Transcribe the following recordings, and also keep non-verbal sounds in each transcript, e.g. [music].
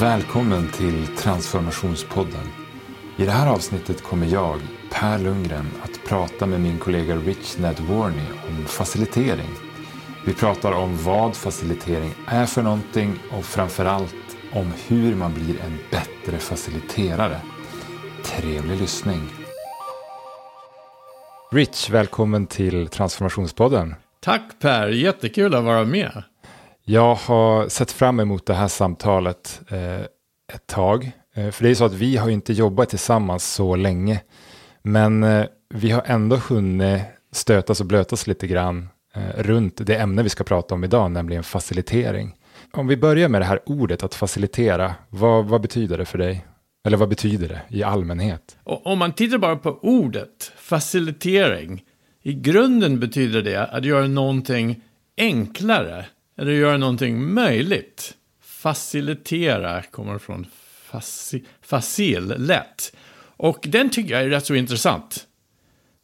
Välkommen till Transformationspodden. I det här avsnittet kommer jag, Per Lundgren, att prata med min kollega Rich Nedwarney om facilitering. Vi pratar om vad facilitering är för någonting och framförallt om hur man blir en bättre faciliterare. Trevlig lyssning. Rich, välkommen till Transformationspodden. Tack Per, jättekul att vara med. Jag har sett fram emot det här samtalet eh, ett tag. Eh, för det är så att vi har inte jobbat tillsammans så länge. Men eh, vi har ändå hunnit stötas och blötas lite grann eh, runt det ämne vi ska prata om idag, nämligen facilitering. Om vi börjar med det här ordet att facilitera, vad, vad betyder det för dig? Eller vad betyder det i allmänhet? Om man tittar bara på ordet, facilitering, i grunden betyder det att göra någonting enklare, eller göra någonting möjligt. Facilitera kommer från faci, facil, lätt. Och den tycker jag är rätt så intressant.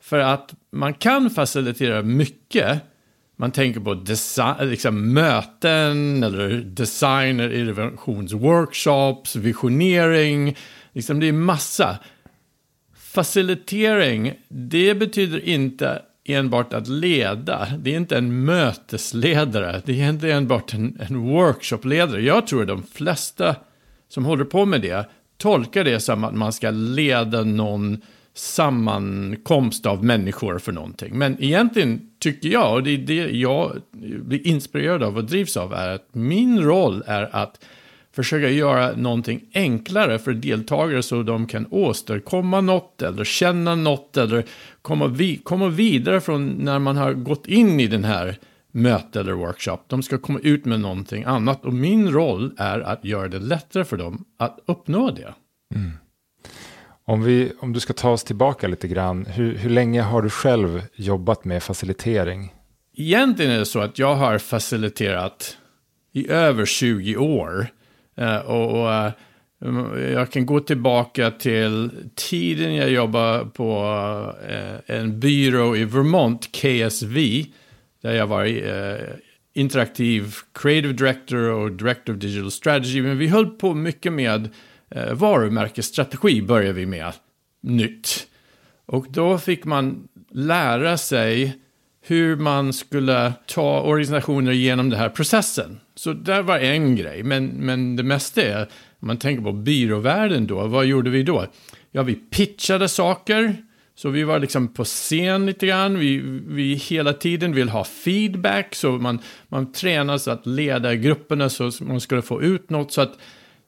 För att man kan facilitera mycket. Man tänker på design, liksom möten eller designer, innovationsworkshops, visionering. Liksom det är massa. Facilitering, det betyder inte enbart att leda. Det är inte en mötesledare. Det är inte enbart en, en workshopledare. Jag tror att de flesta som håller på med det tolkar det som att man ska leda någon sammankomst av människor för någonting. Men egentligen tycker jag, och det är det jag blir inspirerad av och drivs av, är att min roll är att försöka göra någonting enklare för deltagare så de kan åstadkomma något eller känna något eller komma, vi komma vidare från när man har gått in i den här möte eller workshop. De ska komma ut med någonting annat och min roll är att göra det lättare för dem att uppnå det. Mm. Om, vi, om du ska ta oss tillbaka lite grann, hur, hur länge har du själv jobbat med facilitering? Egentligen är det så att jag har faciliterat i över 20 år. Uh, och eh, jag kan gå tillbaka till tiden jag jobbade på eh, en byrå i Vermont, KSV, där jag var interaktiv creative director och director of digital strategy. Men vi höll på mycket med eh, varumärkesstrategi började vi med nytt. Och då fick man lära sig hur man skulle ta organisationer genom den här processen. Så där var en grej, men, men det mesta är, om man tänker på byråvärlden då, vad gjorde vi då? Ja, vi pitchade saker, så vi var liksom på scen lite grann, vi, vi hela tiden vill ha feedback, så man, man tränas att leda grupperna så man skulle få ut något, så att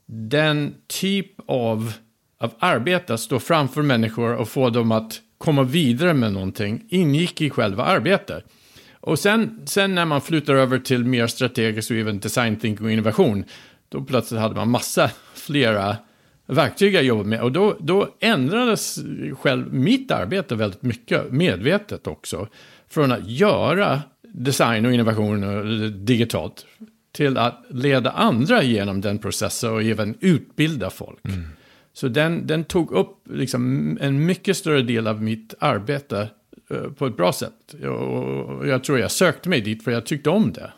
den typ av, av arbete, att stå framför människor och få dem att komma vidare med någonting, ingick i själva arbetet. Och sen, sen när man flyttar över till mer strategiskt och även design thinking och innovation, då plötsligt hade man massa flera verktyg jag jobbade med. Och då, då ändrades själv mitt arbete väldigt mycket, medvetet också. Från att göra design och innovation digitalt till att leda andra genom den processen och även utbilda folk. Mm. Så den, den tog upp liksom en mycket större del av mitt arbete på ett bra sätt. Och jag tror jag sökte mig dit för jag tyckte om det.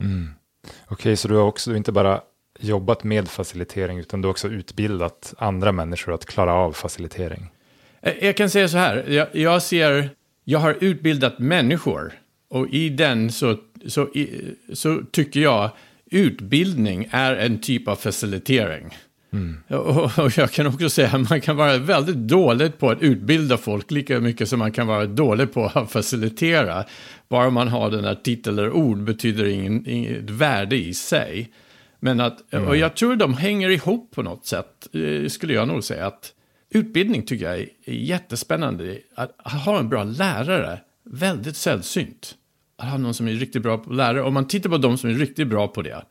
Mm. Okej, okay, så du har också inte bara jobbat med facilitering utan du har också utbildat andra människor att klara av facilitering? Eh, jag kan säga så här, jag, jag ser, jag har utbildat människor och i den så så, så tycker jag utbildning är en typ av facilitering. Mm. Och, och, jag kan också säga att man kan vara väldigt dålig på att utbilda folk lika mycket som man kan vara dålig på att facilitera. Bara man har den här titel eller ord betyder ingen, inget värde i sig. Men att, mm. och jag tror de hänger ihop på något sätt, eh, skulle jag nog säga. att Utbildning tycker jag är jättespännande. Att ha en bra lärare, väldigt sällsynt att ha någon som är riktigt bra på lärare. Om man tittar på de som är riktigt bra på det.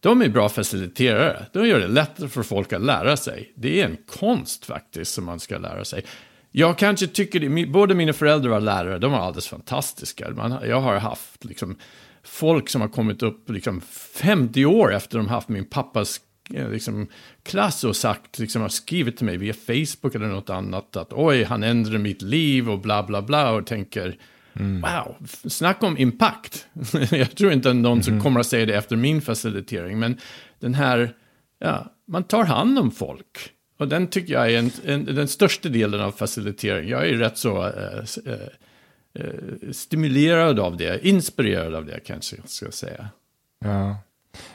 De är bra faciliterare. De gör det lättare för folk att lära sig. Det är en konst faktiskt som man ska lära sig. Jag kanske tycker det, både mina föräldrar och lärare, de var alldeles fantastiska. Man, jag har haft liksom, folk som har kommit upp liksom, 50 år efter de haft min pappas eh, liksom, klass och sagt, liksom, har skrivit till mig via Facebook eller något annat att oj, han ändrade mitt liv och bla bla bla och tänker Mm. Wow, snacka om impact. [laughs] jag tror inte någon som mm. kommer att säga det efter min facilitering, men den här ja, man tar hand om folk. Och den tycker jag är en, en, den största delen av facilitering. Jag är rätt så eh, eh, stimulerad av det, inspirerad av det kanske jag ska säga. Ja.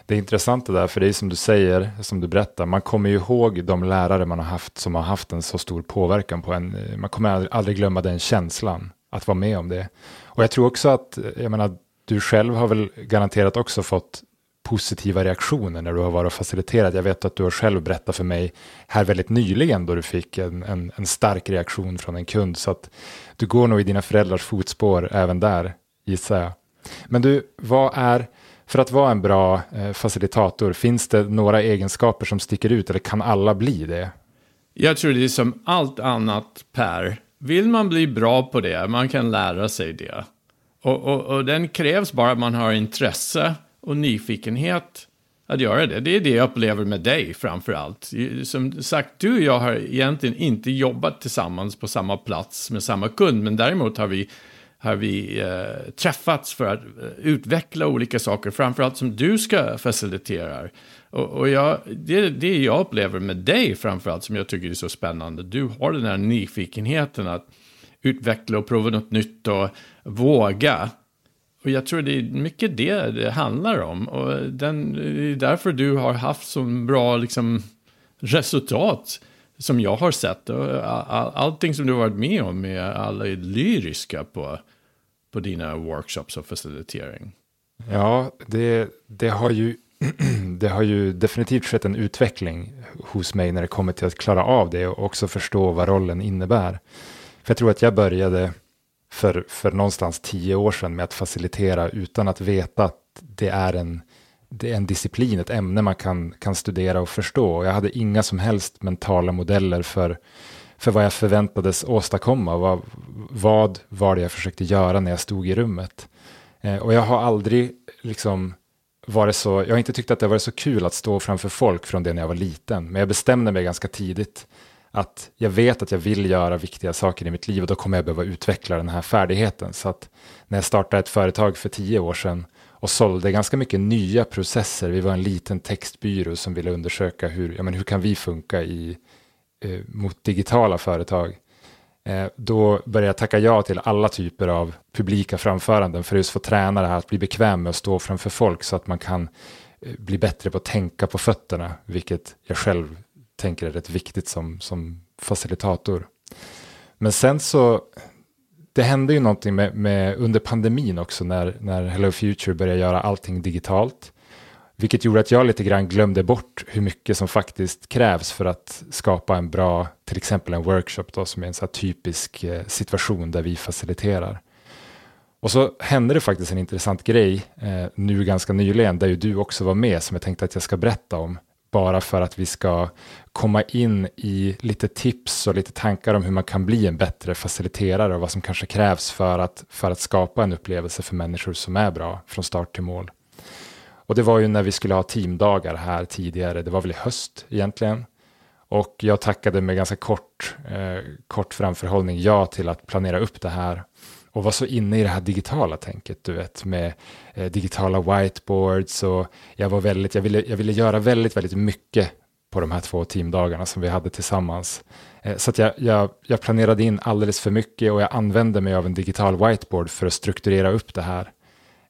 Det är intressant det där, för det är som du säger, som du berättar, man kommer ju ihåg de lärare man har haft som har haft en så stor påverkan på en. Man kommer aldrig glömma den känslan, att vara med om det. Och jag tror också att, jag menar, du själv har väl garanterat också fått positiva reaktioner när du har varit och faciliterat. Jag vet att du har själv berättat för mig här väldigt nyligen då du fick en, en, en stark reaktion från en kund. Så att du går nog i dina föräldrars fotspår även där, gissar jag. Men du, vad är, för att vara en bra eh, facilitator, finns det några egenskaper som sticker ut eller kan alla bli det? Jag tror det är som allt annat Per. Vill man bli bra på det, man kan lära sig det. Och, och, och den krävs bara att man har intresse och nyfikenhet att göra det. Det är det jag upplever med dig framför allt. Som sagt, du och jag har egentligen inte jobbat tillsammans på samma plats med samma kund, men däremot har vi, har vi eh, träffats för att eh, utveckla olika saker, framförallt som du ska facilitera. Och, och jag, det, det jag upplever med dig framförallt som jag tycker är så spännande, du har den här nyfikenheten att utveckla och prova något nytt och våga. Och jag tror det är mycket det det handlar om. Och den, det är därför du har haft så bra liksom, resultat som jag har sett. Och all, allting som du har varit med om är alla lyriska på, på dina workshops och facilitering. Ja, det, det, har ju, [clears throat] det har ju definitivt skett en utveckling hos mig när det kommer till att klara av det och också förstå vad rollen innebär. För jag tror att jag började för, för någonstans tio år sedan med att facilitera utan att veta att det är en, det är en disciplin, ett ämne man kan, kan studera och förstå. Jag hade inga som helst mentala modeller för, för vad jag förväntades åstadkomma. Vad, vad var det jag försökte göra när jag stod i rummet? Eh, och jag har aldrig liksom varit så, jag har inte tyckt att det varit så kul att stå framför folk från det när jag var liten. Men jag bestämde mig ganska tidigt att jag vet att jag vill göra viktiga saker i mitt liv och då kommer jag behöva utveckla den här färdigheten. Så att när jag startade ett företag för tio år sedan och sålde ganska mycket nya processer, vi var en liten textbyrå som ville undersöka hur, ja, men hur kan vi funka i, eh, mot digitala företag. Eh, då började jag tacka ja till alla typer av publika framföranden för att just få träna det här att bli bekväm med att stå framför folk så att man kan eh, bli bättre på att tänka på fötterna, vilket jag själv tänker är rätt viktigt som, som facilitator. Men sen så, det hände ju någonting med, med, under pandemin också när, när Hello Future började göra allting digitalt. Vilket gjorde att jag lite grann glömde bort hur mycket som faktiskt krävs för att skapa en bra, till exempel en workshop då, som är en så typisk eh, situation där vi faciliterar. Och så hände det faktiskt en intressant grej eh, nu ganska nyligen, där ju du också var med, som jag tänkte att jag ska berätta om bara för att vi ska komma in i lite tips och lite tankar om hur man kan bli en bättre faciliterare och vad som kanske krävs för att, för att skapa en upplevelse för människor som är bra från start till mål. Och det var ju när vi skulle ha teamdagar här tidigare, det var väl i höst egentligen. Och jag tackade med ganska kort, eh, kort framförhållning ja till att planera upp det här och var så inne i det här digitala tänket, du vet, med eh, digitala whiteboards och jag var väldigt, jag ville, jag ville göra väldigt, väldigt mycket på de här två teamdagarna som vi hade tillsammans. Eh, så att jag, jag, jag, planerade in alldeles för mycket och jag använde mig av en digital whiteboard för att strukturera upp det här.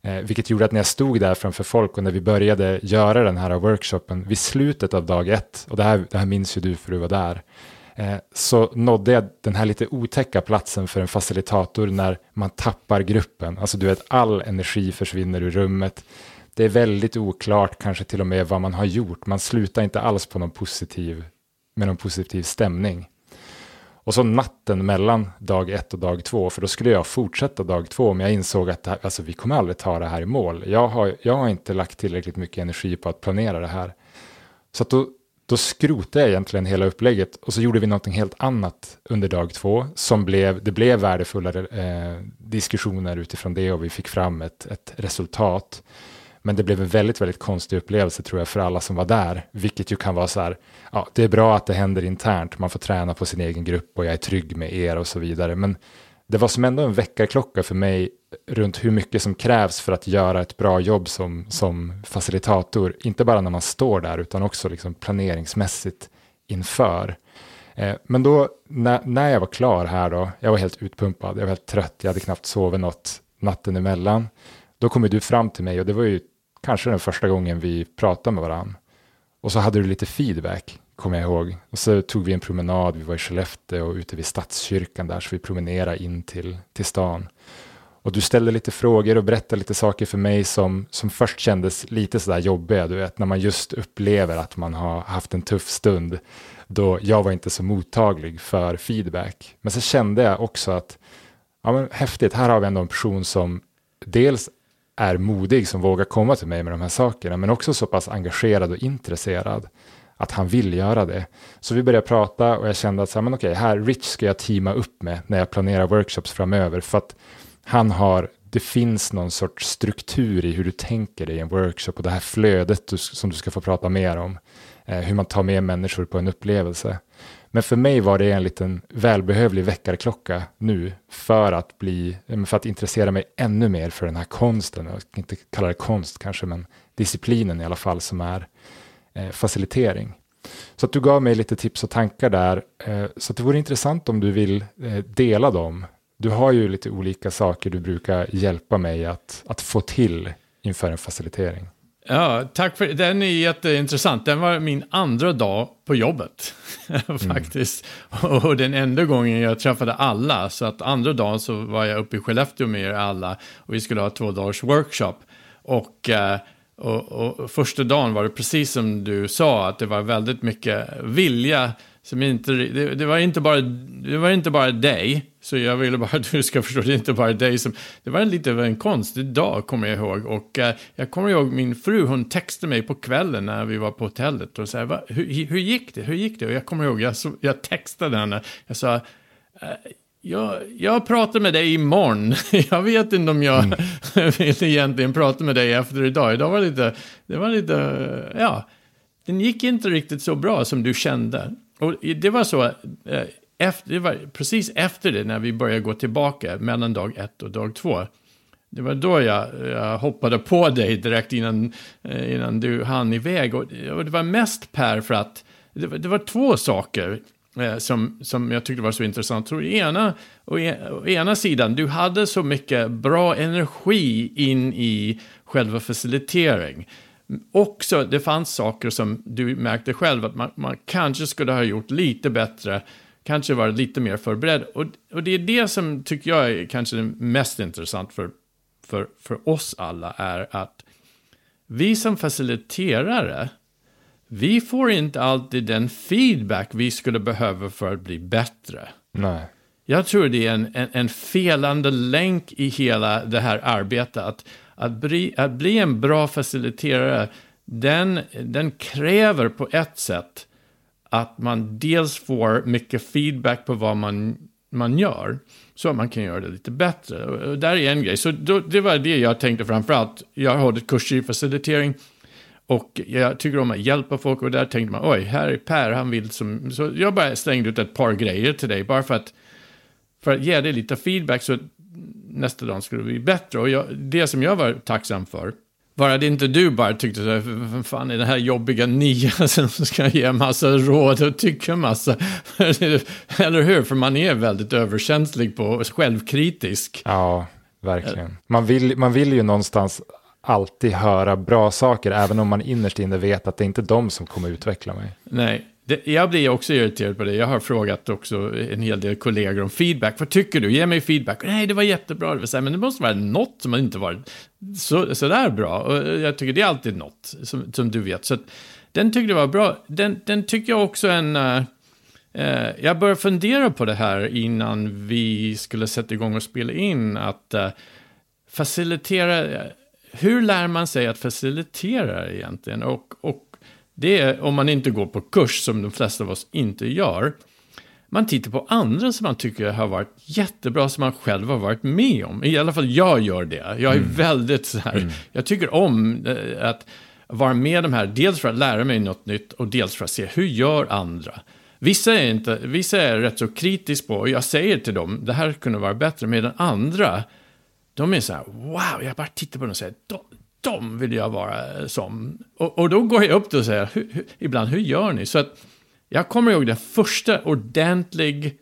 Eh, vilket gjorde att när jag stod där framför folk och när vi började göra den här workshopen vid slutet av dag ett, och det här, det här minns ju du för du var där, Eh, så nådde jag den här lite otäcka platsen för en facilitator när man tappar gruppen. Alltså du vet, all energi försvinner ur rummet. Det är väldigt oklart, kanske till och med vad man har gjort. Man slutar inte alls på någon positiv, med någon positiv stämning. Och så natten mellan dag ett och dag två, för då skulle jag fortsätta dag två, men jag insåg att här, alltså, vi kommer aldrig ta det här i mål. Jag har, jag har inte lagt tillräckligt mycket energi på att planera det här. Så då då skrotade jag egentligen hela upplägget och så gjorde vi någonting helt annat under dag två. Som blev, det blev värdefulla eh, diskussioner utifrån det och vi fick fram ett, ett resultat. Men det blev en väldigt, väldigt konstig upplevelse tror jag för alla som var där. Vilket ju kan vara så här, ja, det är bra att det händer internt, man får träna på sin egen grupp och jag är trygg med er och så vidare. Men det var som ändå en väckarklocka för mig runt hur mycket som krävs för att göra ett bra jobb som, som facilitator. Inte bara när man står där utan också liksom planeringsmässigt inför. Eh, men då när, när jag var klar här då, jag var helt utpumpad, jag var helt trött, jag hade knappt sovit något natten emellan. Då kom du fram till mig och det var ju kanske den första gången vi pratade med varandra. Och så hade du lite feedback, kommer jag ihåg. Och så tog vi en promenad, vi var i Skellefteå och ute vid Stadskyrkan där, så vi promenerade in till, till stan. Och du ställde lite frågor och berättade lite saker för mig som, som först kändes lite sådär jobbiga, du vet, när man just upplever att man har haft en tuff stund, då jag var inte så mottaglig för feedback. Men så kände jag också att, ja men häftigt, här har vi ändå en person som dels är modig som vågar komma till mig med de här sakerna, men också så pass engagerad och intresserad att han vill göra det. Så vi började prata och jag kände att så här, men okej, här Rich ska jag teama upp med när jag planerar workshops framöver, för att han har, det finns någon sorts struktur i hur du tänker dig en workshop och det här flödet du, som du ska få prata mer om, eh, hur man tar med människor på en upplevelse. Men för mig var det en liten välbehövlig väckarklocka nu för att, bli, eh, för att intressera mig ännu mer för den här konsten. Jag ska inte kalla det konst kanske, men disciplinen i alla fall som är eh, facilitering. Så att du gav mig lite tips och tankar där. Eh, så det vore intressant om du vill eh, dela dem. Du har ju lite olika saker du brukar hjälpa mig att, att få till inför en facilitering. Ja, tack för Den är jätteintressant. Den var min andra dag på jobbet. [laughs] faktiskt. Mm. Och den enda gången jag träffade alla. Så att andra dagen så var jag uppe i Skellefteå med er alla. Och vi skulle ha två dagars workshop. Och, eh, och, och första dagen var det precis som du sa. Att det var väldigt mycket vilja som inte, det, det, var inte bara, det var inte bara dig, så jag ville bara att du ska förstå, det är inte bara dig som... Det var lite av en konstig dag, kommer jag ihåg. Och uh, jag kommer ihåg min fru, hon textade mig på kvällen när vi var på hotellet och sa, hur, hur gick det? Hur gick det? Och jag kommer ihåg, jag, så, jag textade henne, jag sa, uh, jag, jag pratar med dig imorgon. [laughs] jag vet inte om jag mm. [laughs] vill egentligen prata med dig efter idag. Idag var lite, det var lite, ja, den gick inte riktigt så bra som du kände. Och det var så, eh, efter, det var precis efter det när vi började gå tillbaka mellan dag ett och dag två. Det var då jag, jag hoppade på dig direkt innan, eh, innan du hann iväg. Och, och det var mest Per för att det var, det var två saker eh, som, som jag tyckte var så intressant. Så ena, å, e, å ena sidan, du hade så mycket bra energi in i själva facilitering också, det fanns saker som du märkte själv att man, man kanske skulle ha gjort lite bättre, kanske varit lite mer förberedd. Och, och det är det som tycker jag är kanske det mest intressant för, för, för oss alla, är att vi som faciliterare, vi får inte alltid den feedback vi skulle behöva för att bli bättre. Nej. Jag tror det är en, en, en felande länk i hela det här arbetet. Att, att, bli, att bli en bra faciliterare, den, den kräver på ett sätt att man dels får mycket feedback på vad man, man gör, så att man kan göra det lite bättre. Och där är en grej. Så då, det var det jag tänkte framför allt. Jag har hållit kurser i facilitering. Och jag tycker om att hjälpa folk och där tänkte man, oj, här är Per, han vill som... Så jag bara slängde ut ett par grejer till dig, bara för att, för att ge dig lite feedback så att nästa dag skulle bli bättre. Och jag, det som jag var tacksam för var att inte du bara tyckte så här, vem fan är det här jobbiga nia [laughs] som ska ge massa råd och tycka massa. [laughs] Eller hur? För man är väldigt överkänslig på självkritisk. Ja, verkligen. Man vill, man vill ju någonstans alltid höra bra saker, även om man innerst inne vet att det är inte de som kommer utveckla mig. Nej, det, jag blir också irriterad på det. Jag har frågat också en hel del kollegor om feedback. Vad tycker du? Ge mig feedback. Nej, det var jättebra. Det var men det måste vara något som inte varit så, sådär bra. Och jag tycker det är alltid något, som, som du vet. Så att, den tyckte jag var bra. Den, den tycker jag också en... Uh, uh, jag började fundera på det här innan vi skulle sätta igång och spela in. Att uh, facilitera... Hur lär man sig att facilitera egentligen? Och, och det är om man inte går på kurs, som de flesta av oss inte gör. Man tittar på andra som man tycker har varit jättebra, som man själv har varit med om. I alla fall jag gör det. Jag är mm. väldigt så här, mm. jag tycker om eh, att vara med de här, dels för att lära mig något nytt och dels för att se hur gör andra. Vissa är, inte, vissa är rätt så kritisk på, och jag säger till dem, det här kunde vara bättre, medan andra, de är så här, wow, jag bara tittar på dem och säger, de, vill jag vara eh, som. Och, och då går jag upp och säger, hur, hur, ibland, hur gör ni? Så att jag kommer ihåg den första ordentlig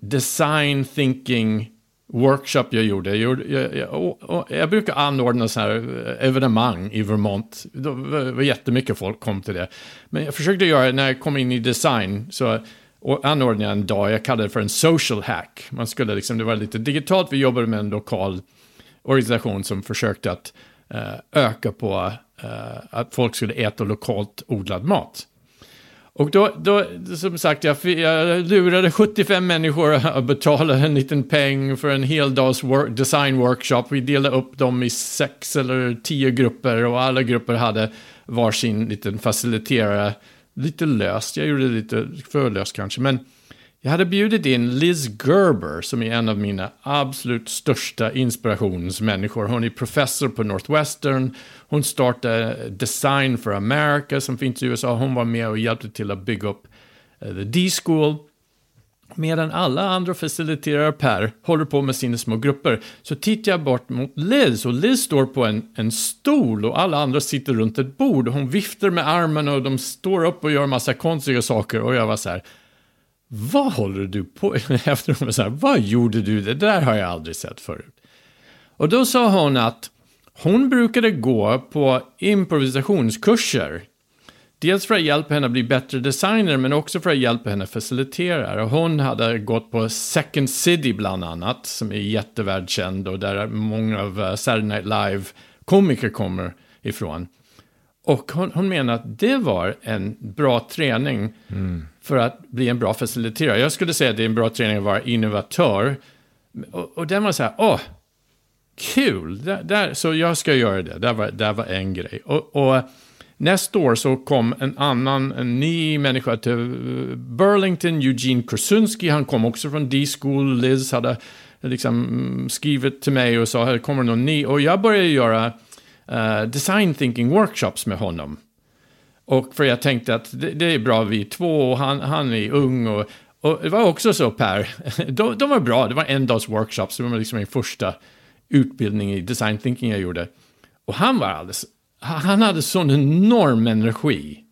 design thinking workshop jag gjorde. Jag, gjorde, jag, jag, och, och jag brukar anordna så här eh, evenemang i Vermont. Det var jättemycket folk kom till det. Men jag försökte göra, när jag kom in i design, så och anordnade jag en dag, jag kallade det för en social hack. Man skulle liksom, det var lite digitalt, vi jobbade med en lokal organisation som försökte att Eh, öka på eh, att folk skulle äta lokalt odlad mat. Och då, då som sagt, jag, jag lurade 75 människor att betala en liten peng för en hel dags work, design workshop. Vi delade upp dem i sex eller tio grupper och alla grupper hade varsin liten faciliterare. Lite löst, jag gjorde det lite för löst kanske, men jag hade bjudit in Liz Gerber som är en av mina absolut största inspirationsmänniskor. Hon är professor på Northwestern. Hon startade Design for America som finns i USA. Hon var med och hjälpte till att bygga upp eh, The D-School. Medan alla andra faciliterare Per håller på med sina små grupper så tittar jag bort mot Liz och Liz står på en, en stol och alla andra sitter runt ett bord. Hon viftar med armen och de står upp och gör massa konstiga saker och jag var så här vad håller du på Efteråt så här, vad gjorde du? Det där har jag aldrig sett förut. Och då sa hon att hon brukade gå på improvisationskurser. Dels för att hjälpa henne att bli bättre designer, men också för att hjälpa henne att facilitera. Och hon hade gått på Second City bland annat, som är jättevärldskänd och där många av eh, Saturday Night Live-komiker kommer ifrån. Och hon, hon menar att det var en bra träning mm för att bli en bra faciliterare. Jag skulle säga att det är en bra träning att vara innovatör. Och, och den var så här, åh, kul, där, där, så jag ska göra det. Det var, det var en grej. Och, och nästa år så kom en annan, en ny människa till eh, Burlington, Eugene Kursunski. Han kom också från D-School. Liz hade eh, liksom mm, skrivit till mig och sa, här kommer någon ny. Och jag började göra uh, design thinking workshops med honom. Och för jag tänkte att det, det är bra vi två och han, han är ung och, och det var också så Per, [laughs] de, de var bra, det var en dags workshops, det var liksom min första utbildning i design thinking jag gjorde. Och han var alldeles, han hade sån enorm energi.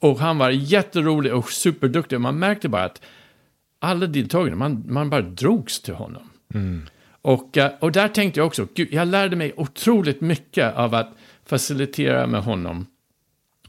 Och han var jätterolig och superduktig. Man märkte bara att alla deltagare, man, man bara drogs till honom. Mm. Och, eh, och där tänkte jag också, gud, jag lärde mig otroligt mycket av att facilitera med honom.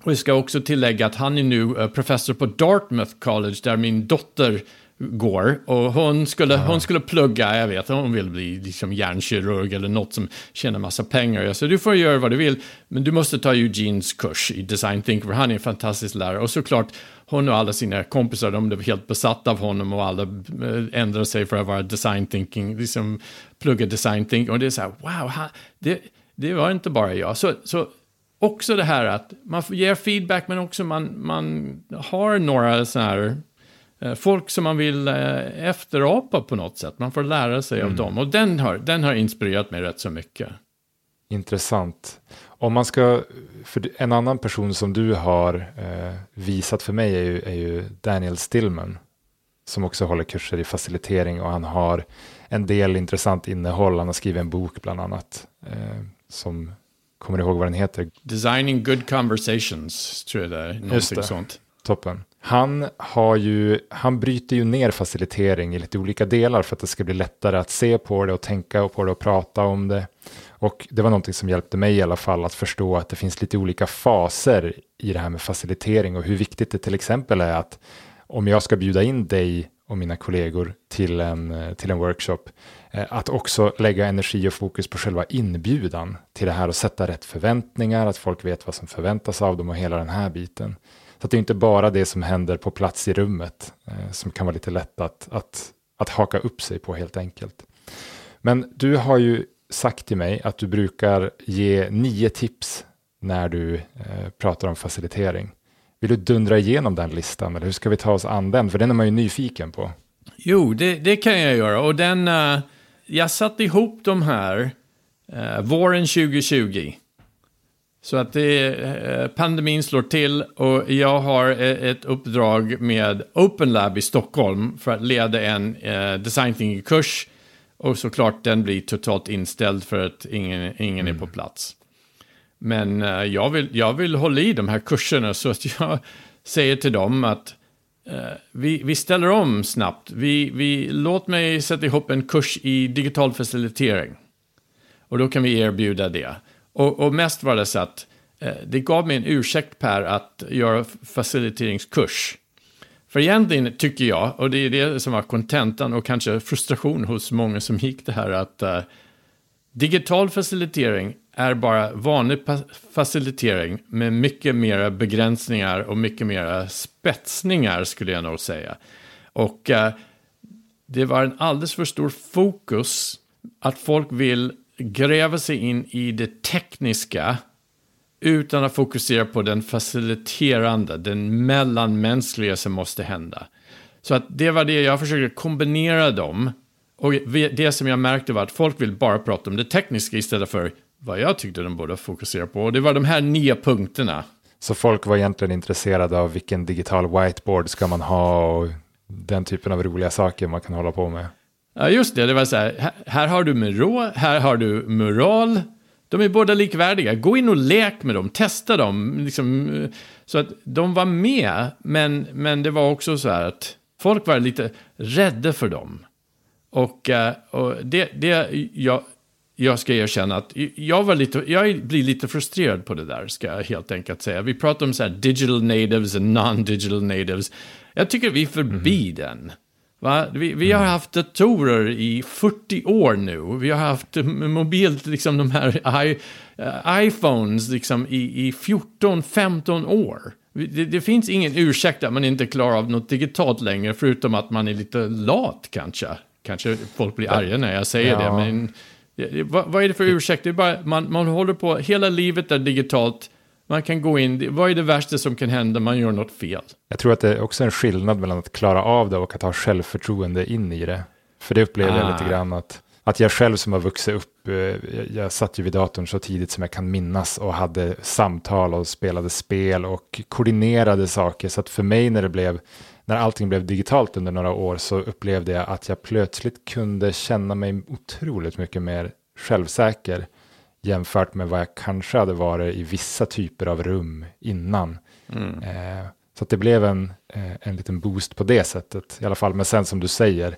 Och jag ska också tillägga att han är nu eh, professor på Dartmouth College där min dotter går. Och hon skulle, hon skulle plugga, jag vet, hon vill bli liksom hjärnkirurg eller något som tjänar massa pengar. Jag sa, du får göra vad du vill, men du måste ta Eugenes kurs i design thinking, för han är en fantastisk lärare. Och såklart, hon och alla sina kompisar, de blev helt besatta av honom och alla eh, ändrade sig för att vara design thinking, liksom plugga design thinking. Och det är så här, wow, det, det var inte bara jag. Så, så också det här att man ger feedback, men också man, man har några så här Eh, folk som man vill eh, efterapa på något sätt. Man får lära sig mm. av dem. Och den har, den har inspirerat mig rätt så mycket. Intressant. Om man ska, för en annan person som du har eh, visat för mig är ju, är ju, Daniel Stillman. Som också håller kurser i facilitering och han har en del intressant innehåll. Han har skrivit en bok bland annat. Eh, som, kommer du ihåg vad den heter? Designing good conversations, tror jag det är. Någonting sånt. Toppen. Han, har ju, han bryter ju ner facilitering i lite olika delar för att det ska bli lättare att se på det och tänka på det och prata om det. Och det var någonting som hjälpte mig i alla fall att förstå att det finns lite olika faser i det här med facilitering och hur viktigt det till exempel är att om jag ska bjuda in dig och mina kollegor till en, eh, till en workshop, eh, att också lägga energi och fokus på själva inbjudan till det här och sätta rätt förväntningar, att folk vet vad som förväntas av dem och hela den här biten. Så det är inte bara det som händer på plats i rummet eh, som kan vara lite lätt att, att, att haka upp sig på helt enkelt. Men du har ju sagt till mig att du brukar ge nio tips när du pratar om facilitering. Vill du dundra igenom den listan eller hur ska vi ta oss an den? För den är man ju nyfiken på. Jo, det, det kan jag göra och den, uh, jag satte ihop de här uh, våren 2020. Så att det, eh, pandemin slår till och jag har ett uppdrag med Open Lab i Stockholm för att leda en design thinking-kurs. Och såklart den blir totalt inställd för att ingen, ingen är på plats. Men eh, jag, vill, jag vill hålla i de här kurserna så att jag [laughs] säger till dem att eh, vi, vi ställer om snabbt. Vi, vi, låt mig sätta ihop en kurs i digital facilitering. Och då kan vi erbjuda det. Och, och mest var det så att eh, det gav mig en ursäkt Per att göra faciliteringskurs. För egentligen tycker jag, och det är det som var kontentan och kanske frustration hos många som gick det här, att uh, digital facilitering är bara vanlig facilitering med mycket mera begränsningar och mycket mera spetsningar skulle jag nog säga. Och eh, det var en alldeles för stor fokus att folk vill gräva sig in i det tekniska utan att fokusera på den faciliterande, den mellanmänskliga som måste hända. Så att det var det jag försökte kombinera dem. Och det som jag märkte var att folk vill bara prata om det tekniska istället för vad jag tyckte de borde fokusera på. Och det var de här nio punkterna. Så folk var egentligen intresserade av vilken digital whiteboard ska man ha och den typen av roliga saker man kan hålla på med. Ja, just det. Det var så här, här har du Miro, här har du Mural. De är båda likvärdiga. Gå in och lek med dem, testa dem. Liksom, så att de var med, men, men det var också så här att folk var lite rädda för dem. Och, eh, och det, det jag, jag ska erkänna att jag, var lite, jag blir lite frustrerad på det där, ska jag helt enkelt säga. Vi pratar om så digital natives och non-digital natives. Jag tycker vi är förbi mm. den. Va? Vi, vi har mm. haft datorer i 40 år nu. Vi har haft mobilt, liksom de här I, uh, iPhones liksom i, i 14-15 år. Det, det, finns ingen ursäkt att man inte klarar av något digitalt längre, förutom att man är lite lat kanske. Kanske folk blir arga när jag säger ja. det, men vad, vad, är det för ursäkt? Det är bara, man, man håller på, hela livet är digitalt. Man kan gå in, vad är det värsta som kan hända man gör något fel? Jag tror att det är också en skillnad mellan att klara av det och att ha självförtroende in i det. För det upplever ah. jag lite grann att, att jag själv som har vuxit upp, eh, jag, jag satt ju vid datorn så tidigt som jag kan minnas och hade samtal och spelade spel och koordinerade saker. Så att för mig när det blev, när allting blev digitalt under några år så upplevde jag att jag plötsligt kunde känna mig otroligt mycket mer självsäker jämfört med vad jag kanske hade varit i vissa typer av rum innan. Mm. Eh, så det blev en, eh, en liten boost på det sättet i alla fall. Men sen som du säger,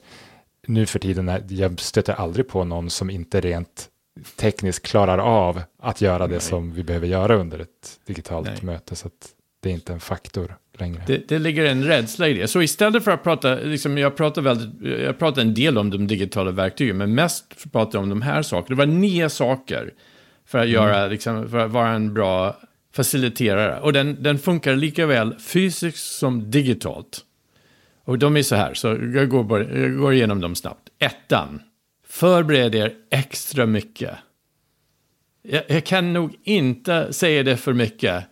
nu för tiden, är, jag stöter aldrig på någon som inte rent tekniskt klarar av att göra det som vi behöver göra under ett digitalt Nej. möte. Så det är inte en faktor längre. Det, det ligger en rädsla i det. Så istället för att prata, liksom jag, pratar väldigt, jag pratar en del om de digitala verktygen, men mest pratar jag om de här sakerna. Det var nio saker för att, göra, mm. liksom, för att vara en bra faciliterare. Och den, den funkar lika väl fysiskt som digitalt. Och de är så här, så jag går, jag går igenom dem snabbt. Ettan, förbered er extra mycket. Jag, jag kan nog inte säga det för mycket.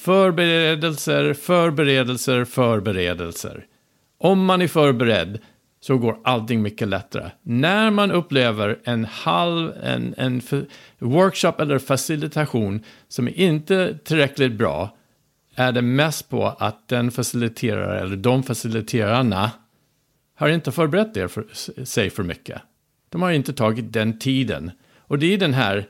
Förberedelser, förberedelser, förberedelser. Om man är förberedd så går allting mycket lättare. När man upplever en halv, en, en workshop eller facilitation som är inte tillräckligt bra är det mest på att den faciliterare eller de faciliterarna har inte förberett er för, sig för mycket. De har inte tagit den tiden. Och det är den här,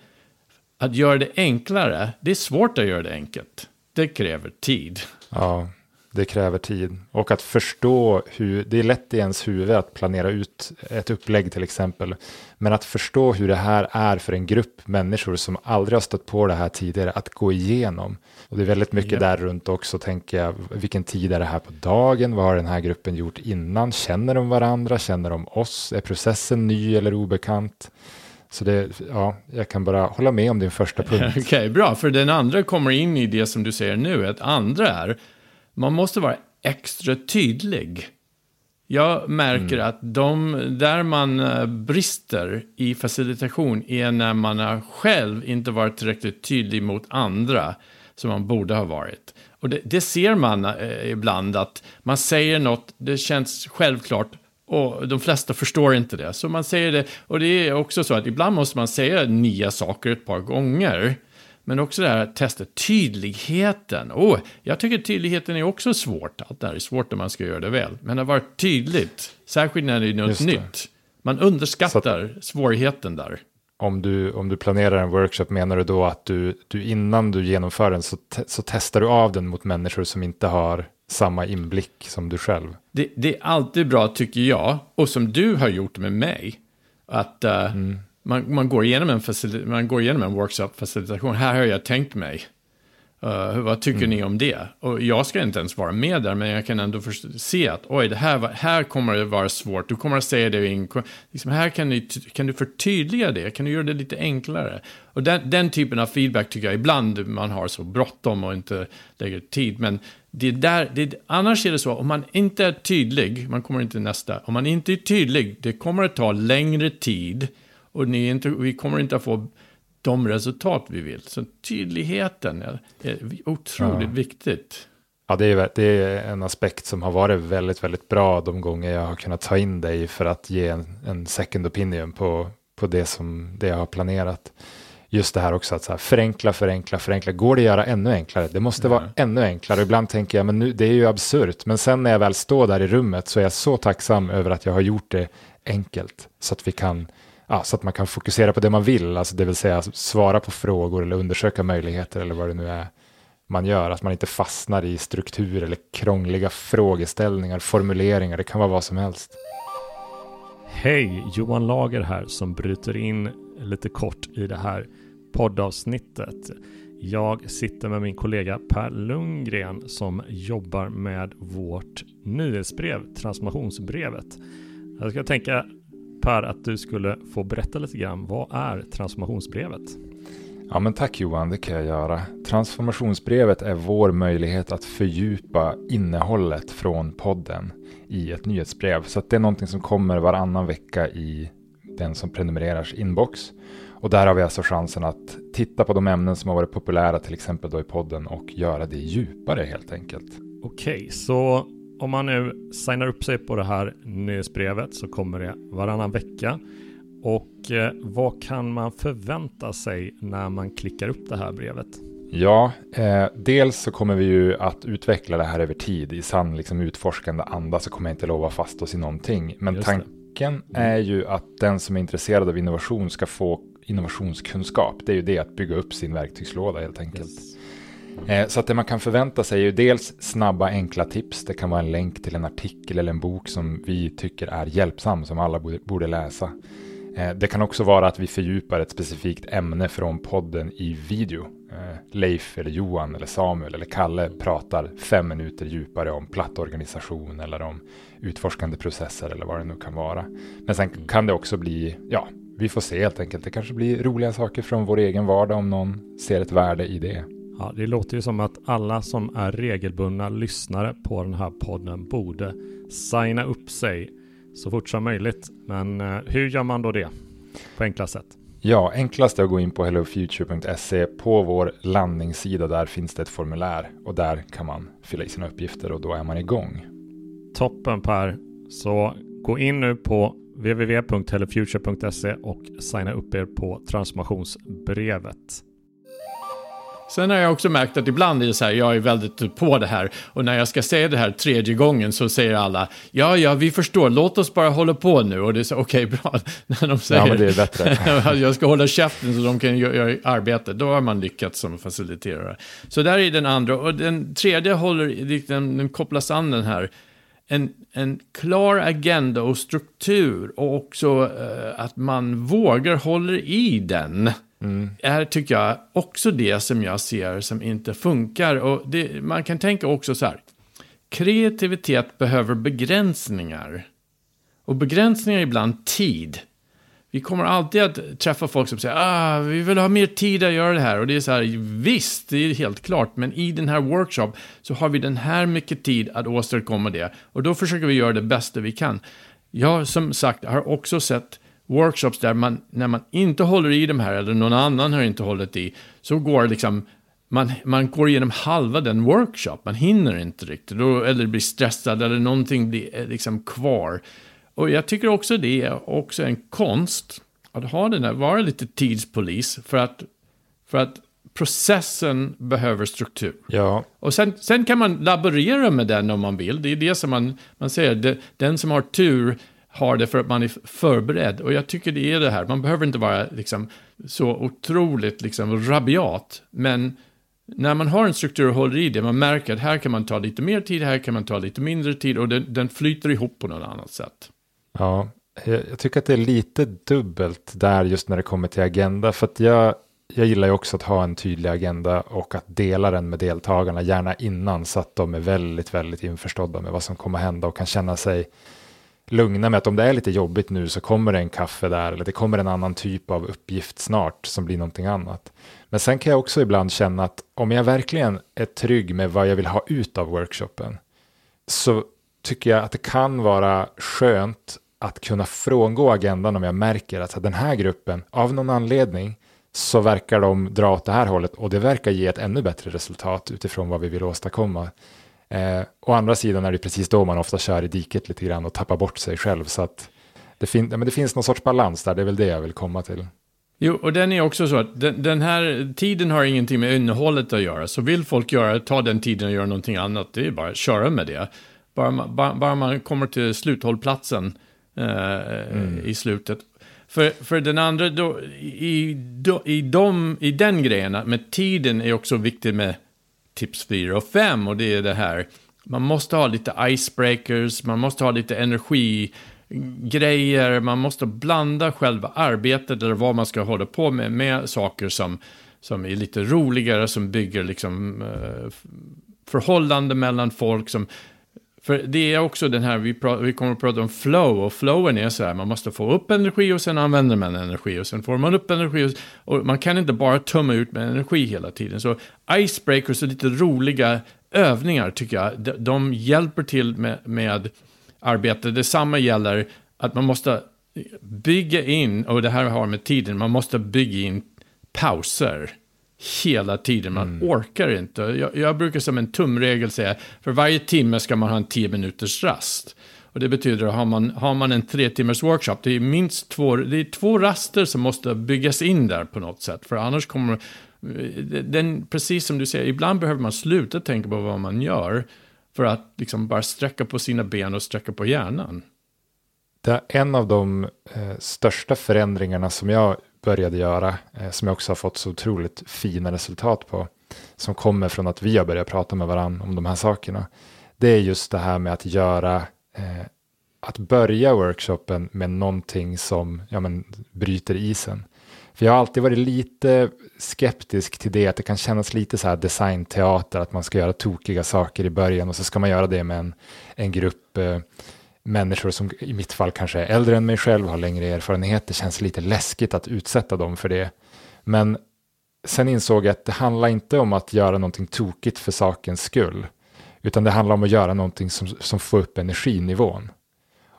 att göra det enklare, det är svårt att göra det enkelt. Det kräver tid. Ja det kräver tid. Och att förstå hur, det är lätt i ens huvud att planera ut ett upplägg till exempel. Men att förstå hur det här är för en grupp människor som aldrig har stött på det här tidigare att gå igenom. Och det är väldigt mycket ja. där runt också, tänker jag. Vilken tid är det här på dagen? Vad har den här gruppen gjort innan? Känner de varandra? Känner de oss? Är processen ny eller obekant? Så det, ja, jag kan bara hålla med om din första punkt. [laughs] Okej, okay, bra. För den andra kommer in i det som du säger nu. Ett andra är man måste vara extra tydlig. Jag märker mm. att de, där man eh, brister i facilitation är när man själv inte varit tillräckligt tydlig mot andra som man borde ha varit. Och det, det ser man eh, ibland att man säger något, det känns självklart och de flesta förstår inte det. Så man säger det, och det är också så att ibland måste man säga nya saker ett par gånger. Men också det här att testa tydligheten. Oh, jag tycker tydligheten är också svårt. Allt det här är svårt när man ska göra det väl. Men att vara tydligt, särskilt när det är något nytt. Man underskattar att, svårigheten där. Om du, om du planerar en workshop menar du då att du, du innan du genomför den så, te, så testar du av den mot människor som inte har samma inblick som du själv? Det, det är alltid bra tycker jag, och som du har gjort med mig, att uh, mm man, man, går igenom en man går igenom en workshop-facilitation. Här har jag tänkt mig. Uh, vad tycker mm. ni om det? Och jag ska inte ens vara med där, men jag kan ändå se att oj, det här, här kommer det vara svårt. Du kommer att säga det in, liksom, här kan, ni, kan du förtydliga det, kan du göra det lite enklare? Och den, den typen av feedback tycker jag ibland man har så bråttom och inte lägger tid. Men det där, det, annars är det så, om man inte är tydlig, man kommer inte nästa, om man inte är tydlig, det kommer att ta längre tid och ni inte, vi kommer inte att få de resultat vi vill. Så tydligheten är, är otroligt ja. viktigt. Ja, det är, det är en aspekt som har varit väldigt, väldigt bra de gånger jag har kunnat ta in dig för att ge en, en second opinion på, på det som det jag har planerat. Just det här också att så här, förenkla, förenkla, förenkla. Går det att göra ännu enklare? Det måste ja. vara ännu enklare. Ibland tänker jag, men nu, det är ju absurt. Men sen när jag väl står där i rummet så är jag så tacksam över att jag har gjort det enkelt. Så att vi kan ja, så att man kan fokusera på det man vill, alltså det vill säga svara på frågor eller undersöka möjligheter eller vad det nu är man gör, att man inte fastnar i struktur eller krångliga frågeställningar, formuleringar, det kan vara vad som helst. Hej, Johan Lager här som bryter in lite kort i det här poddavsnittet. Jag sitter med min kollega Per Lundgren som jobbar med vårt nyhetsbrev, transformationsbrevet. Jag ska tänka Per att du skulle få berätta lite grann. Vad är transformationsbrevet? Ja men tack Johan, det kan jag göra. Transformationsbrevet är vår möjlighet att fördjupa innehållet från podden i ett nyhetsbrev. Så det är någonting som kommer varannan vecka i den som prenumereras inbox. Och där har vi alltså chansen att titta på de ämnen som har varit populära till exempel då i podden och göra det djupare helt enkelt. Okej, så om man nu signar upp sig på det här nyhetsbrevet så kommer det varannan vecka. Och eh, vad kan man förvänta sig när man klickar upp det här brevet? Ja, eh, dels så kommer vi ju att utveckla det här över tid. I sann liksom, utforskande anda så kommer jag inte lova fast oss i någonting. Men tanken mm. är ju att den som är intresserad av innovation ska få innovationskunskap. Det är ju det att bygga upp sin verktygslåda helt enkelt. Yes. Eh, så att det man kan förvänta sig är ju dels snabba enkla tips. Det kan vara en länk till en artikel eller en bok som vi tycker är hjälpsam som alla borde läsa. Eh, det kan också vara att vi fördjupar ett specifikt ämne från podden i video. Eh, Leif eller Johan eller Samuel eller Kalle pratar fem minuter djupare om plattorganisation eller om utforskande processer eller vad det nu kan vara. Men sen kan det också bli, ja, vi får se helt enkelt. Det kanske blir roliga saker från vår egen vardag om någon ser ett värde i det. Ja, det låter ju som att alla som är regelbundna lyssnare på den här podden borde signa upp sig så fort som möjligt. Men eh, hur gör man då det på enklast sätt? Ja, enklast är att gå in på hellofuture.se. På vår landningssida där finns det ett formulär och där kan man fylla i sina uppgifter och då är man igång. Toppen Per. Så gå in nu på www.hellofuture.se och signa upp er på transformationsbrevet. Sen har jag också märkt att ibland är det så här, jag är väldigt på det här och när jag ska säga det här tredje gången så säger alla, ja, ja, vi förstår, låt oss bara hålla på nu. Och det är så, [laughs] okej, okay, bra. när de säger, ja, men det är bättre. [laughs] jag ska hålla käften så de kan göra arbetet, då har man lyckats som faciliterare. Så där är den andra, och den tredje håller, den, den kopplas an den här, en, en klar agenda och struktur och också uh, att man vågar hålla i den. Mm. är, tycker jag, också det som jag ser som inte funkar. Och det, man kan tänka också så här. Kreativitet behöver begränsningar. Och begränsningar är ibland tid. Vi kommer alltid att träffa folk som säger ah, vi vill ha mer tid att göra det här. Och det är så här, visst, det är helt klart. Men i den här workshop så har vi den här mycket tid att åstadkomma det. Och då försöker vi göra det bästa vi kan. Jag som sagt har också sett workshops där man, när man inte håller i de här, eller någon annan har inte hållit i, så går liksom, man, man går igenom halva den workshop, man hinner inte riktigt, då, eller blir stressad, eller någonting blir eh, liksom kvar. Och jag tycker också det är också en konst, att ha den här, vara lite tidspolis, för att, för att processen behöver struktur. Ja, Och sen, sen kan man laborera med den om man vill. Det är det som man, man säger, det, den som har tur har det för att man är förberedd. Och jag tycker det är det här, man behöver inte vara liksom, så otroligt liksom, rabiat. Men när man har en struktur och håller i det, man märker att här kan man ta lite mer tid, här kan man ta lite mindre tid och den, den flyter ihop på något annat sätt ja. Jag, tycker att det är lite dubbelt där just när det kommer till agenda. För att jag, jag gillar ju också att ha en tydlig agenda och att dela den med deltagarna, gärna innan, så att de är väldigt, väldigt införstådda med vad som kommer hända och kan känna sig lugna med att om det är lite jobbigt nu så kommer det en kaffe där eller det kommer en annan typ av uppgift snart som blir någonting annat. Men sen kan jag också ibland känna att om jag verkligen är trygg med vad jag vill ha ut av workshopen så tycker jag att det kan vara skönt att kunna frångå agendan om jag märker att den här gruppen av någon anledning så verkar de dra åt det här hållet och det verkar ge ett ännu bättre resultat utifrån vad vi vill åstadkomma. Eh, å andra sidan är det precis då man ofta kör i diket lite grann och tappar bort sig själv. Så att det, fin ja, men det finns någon sorts balans där, det är väl det jag vill komma till. Jo, och den är också så att den, den här tiden har ingenting med innehållet att göra. Så vill folk göra, ta den tiden och göra någonting annat, det är bara att köra med det. Bara, man- bara, bara man kommer till sluthållplatsen eh, i slutet. För, för den andra, då, i, då, i, de, i den grejen, med tiden är också viktigt med tips 4 och 5 och det är det här. Man måste ha lite icebreakers, man måste ha lite energigrejer, man måste blanda själva arbetet eller vad man ska hålla på med med saker som, som är lite roligare, som bygger liksom eh, förhållande mellan folk som för det är också den här, vi, pra, vi kommer att prata om flow, och flowen är så här, man måste få upp energi och sen använder man energi och sen får man upp energi och, och man kan inte bara tömma ut med energi hela tiden. Så icebreakers och lite roliga övningar tycker jag, de, de hjälper till med, med arbete. Detsamma gäller att man måste bygga in, och det här har med tiden, man måste bygga in pauser hela tiden. Man orkar inte. Jag, jag brukar som en tumregel säga, för varje timme ska man ha en 10 minuters rast. Och det betyder att har man, har man en tre timmars workshop, det är minst två, det är två raster som måste byggas in där på något sätt. För annars kommer, den, precis som du säger, ibland behöver man sluta tänka på vad man gör. För att liksom bara sträcka på sina ben och sträcka på hjärnan. Det är en av de eh, största förändringarna som jag började göra, eh, som jag också har fått så otroligt fina resultat på, som kommer från att vi har börjat prata med varandra om de här sakerna. Det är just det här med att göra, eh, att börja workshopen med någonting som ja, men, bryter isen. För jag har alltid varit lite skeptisk till det, att det kan kännas lite så här designteater, att man ska göra tokiga saker i början och så ska man göra det med en, en grupp eh, människor som i mitt fall kanske är äldre än mig själv, har längre erfarenhet. Det känns lite läskigt att utsätta dem för det. Men sen insåg jag att det handlar inte om att göra någonting tokigt för sakens skull, utan det handlar om att göra någonting som, som får upp energinivån.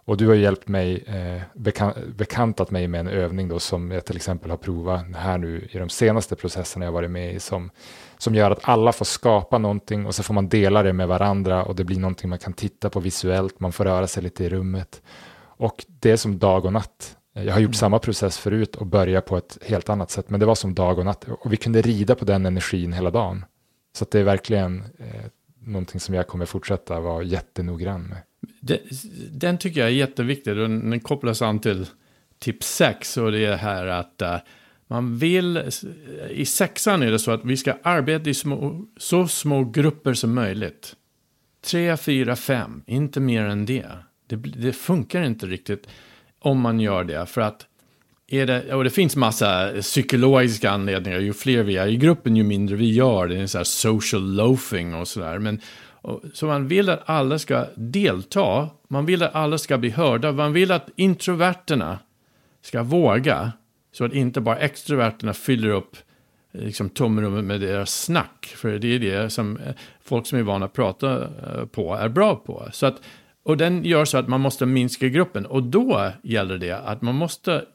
Och du har hjälpt mig, eh, bekan bekantat mig med en övning då som jag till exempel har provat här nu i de senaste processerna jag varit med i som, som gör att alla får skapa någonting och så får man dela det med varandra och det blir någonting man kan titta på visuellt, man får röra sig lite i rummet. Och det är som dag och natt. Jag har gjort samma process förut och börjat på ett helt annat sätt, men det var som dag och natt och vi kunde rida på den energin hela dagen. Så det är verkligen eh, någonting som jag kommer fortsätta vara jättenoggrann med. Den, den tycker jag är jätteviktig. Den, den kopplas an till tips 6 och det är här att uh, man vill, i sexan är det så att vi ska arbeta i små, så små grupper som möjligt. Tre, fyra, fem, inte mer än det. det. Det funkar inte riktigt om man gör det. För att är det, och det finns massa psykologiska anledningar. Ju fler vi är i gruppen, ju mindre vi gör. Det är en sån här social loafing och sådär. Men så man vill att alla ska delta. Man vill att alla ska bli hörda. Man vill att introverterna ska våga. Så att inte bara extroverterna fyller upp eh, liksom, tomrummet med deras snack. För det är det som eh, folk som är vana att prata eh, på är bra på. Så att, och den gör så att man måste minska gruppen. Och då gäller det att man måste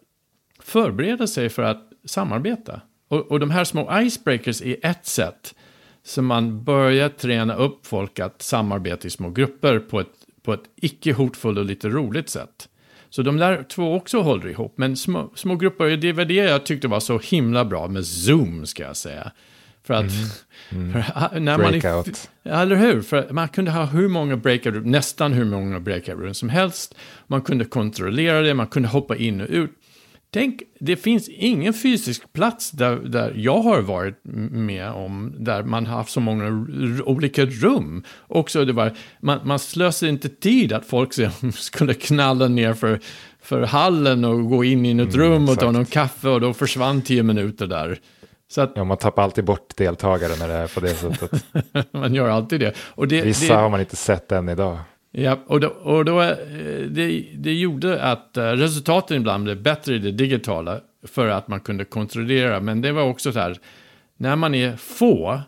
förbereda sig för att samarbeta. Och, och de här små icebreakers är ett sätt som man börjar träna upp folk att samarbeta i små grupper på ett, på ett icke hotfullt och lite roligt sätt. Så de där två också håller ihop, men små, små grupper, det var det jag tyckte var så himla bra med Zoom, ska jag säga. För att, Mm. [laughs] för, när man Breakout. Eller hur? För man kunde ha hur många breakout nästan hur många breakout rooms som helst. Man kunde kontrollera det, man kunde hoppa in och ut. Tänk, det finns ingen fysisk plats där, där jag har varit med om, där man har haft så många olika rum. Också det var, man, man slösar inte tid att folk [laughs] skulle knalla ner för, för hallen och gå in i något Mm, rum och ta exakt. någon kaffe och då försvann tio minuter där. Så att Ja, man tappar alltid bort deltagare när det är på det sättet. [laughs] man gör alltid det. Och det Vissa det, har man inte sett än idag. Ja, och, då, och då, eh, det, det gjorde att eh, resultaten ibland blev bättre i det digitala för att man kunde kontrollera. Men det var också så här, när man är få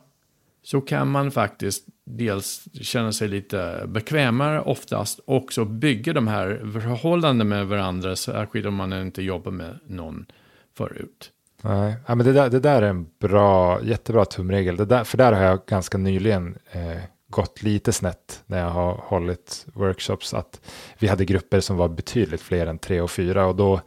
så kan man faktiskt dels känna sig lite bekvämare oftast och så bygga de här förhållanden med varandra, särskilt om man inte jobbar med någon förut. Nej, ja, men det, där, det där är en bra, jättebra tumregel. Det där, för där har jag ganska nyligen eh, gått lite snett när jag har hållit workshops. Att vi hade grupper som var betydligt fler än tre och fyra. Och då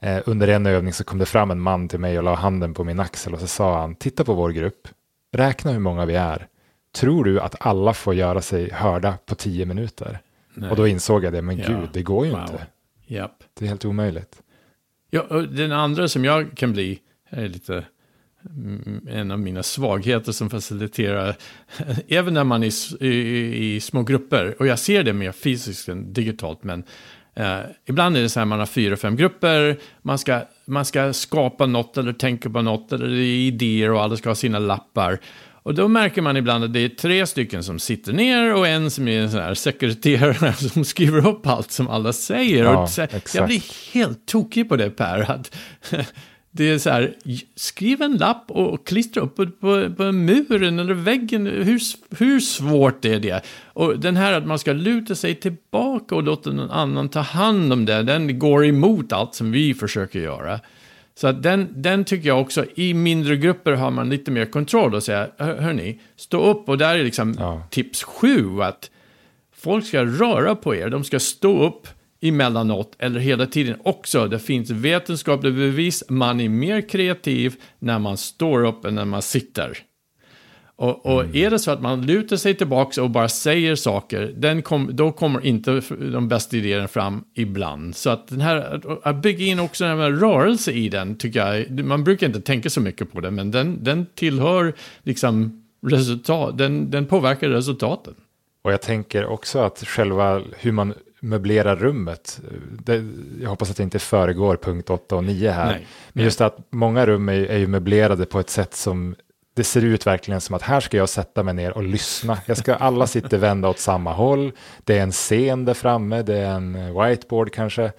eh, under en övning så kom det fram en man till mig och la handen på min axel. Och så sa han, titta på vår grupp, räkna hur många vi är. Tror du att alla får göra sig hörda på tio minuter? Nej. Och då insåg jag det, men Ja. gud, det går ju Wow. inte. Japp. Det är helt omöjligt. Ja, den andra som jag kan bli är lite en av mina svagheter som faciliterar, [laughs] även när man är i, i, i små grupper, och jag ser det mer fysiskt än digitalt, men eh, ibland är det så här man har fyra, fem grupper, man ska, man ska skapa något eller tänka på något, eller det är idéer och alla ska ha sina lappar. Och då märker man ibland att det är tre stycken som sitter ner och en som är en sån här sekreterare [laughs] som skriver upp allt som alla säger. Ja, och jag blir helt tokig på det Per. Att [laughs] det är så här, skriv en lapp och klistra upp på, på, på muren eller väggen. Hur, hur svårt är det? Och den här att man ska luta sig tillbaka och låta någon annan ta hand om det, den går emot allt som vi försöker göra. Så att den, den tycker jag också, i mindre grupper har man lite mer kontroll och säga, "Hör- hörni, stå upp och där är liksom Ja. tips sju, att folk ska röra på er, de ska stå upp emellanåt eller hela tiden också. Det finns vetenskapliga bevis, man är mer kreativ när man står upp än när man sitter. Och, och är det så att man lutar sig tillbaka och bara säger saker, kom, då kommer inte de bästa idéerna fram ibland. Så att den här, att- att bygga in också den här rörelse i den, tycker jag, man brukar inte tänka så mycket på det, men den, den tillhör liksom resultat, den, den påverkar resultaten. Och jag tänker också att själva hur man möblerar rummet, det, jag hoppas att det inte föregår punkt 8 och 9 här, Nej, men just att många rum är, är ju möblerade på ett sätt som det ser ut verkligen som att här ska jag sätta mig ner och lyssna. Jag ska alla sitta vända åt samma håll. Det är en scen där framme, det är en whiteboard kanske.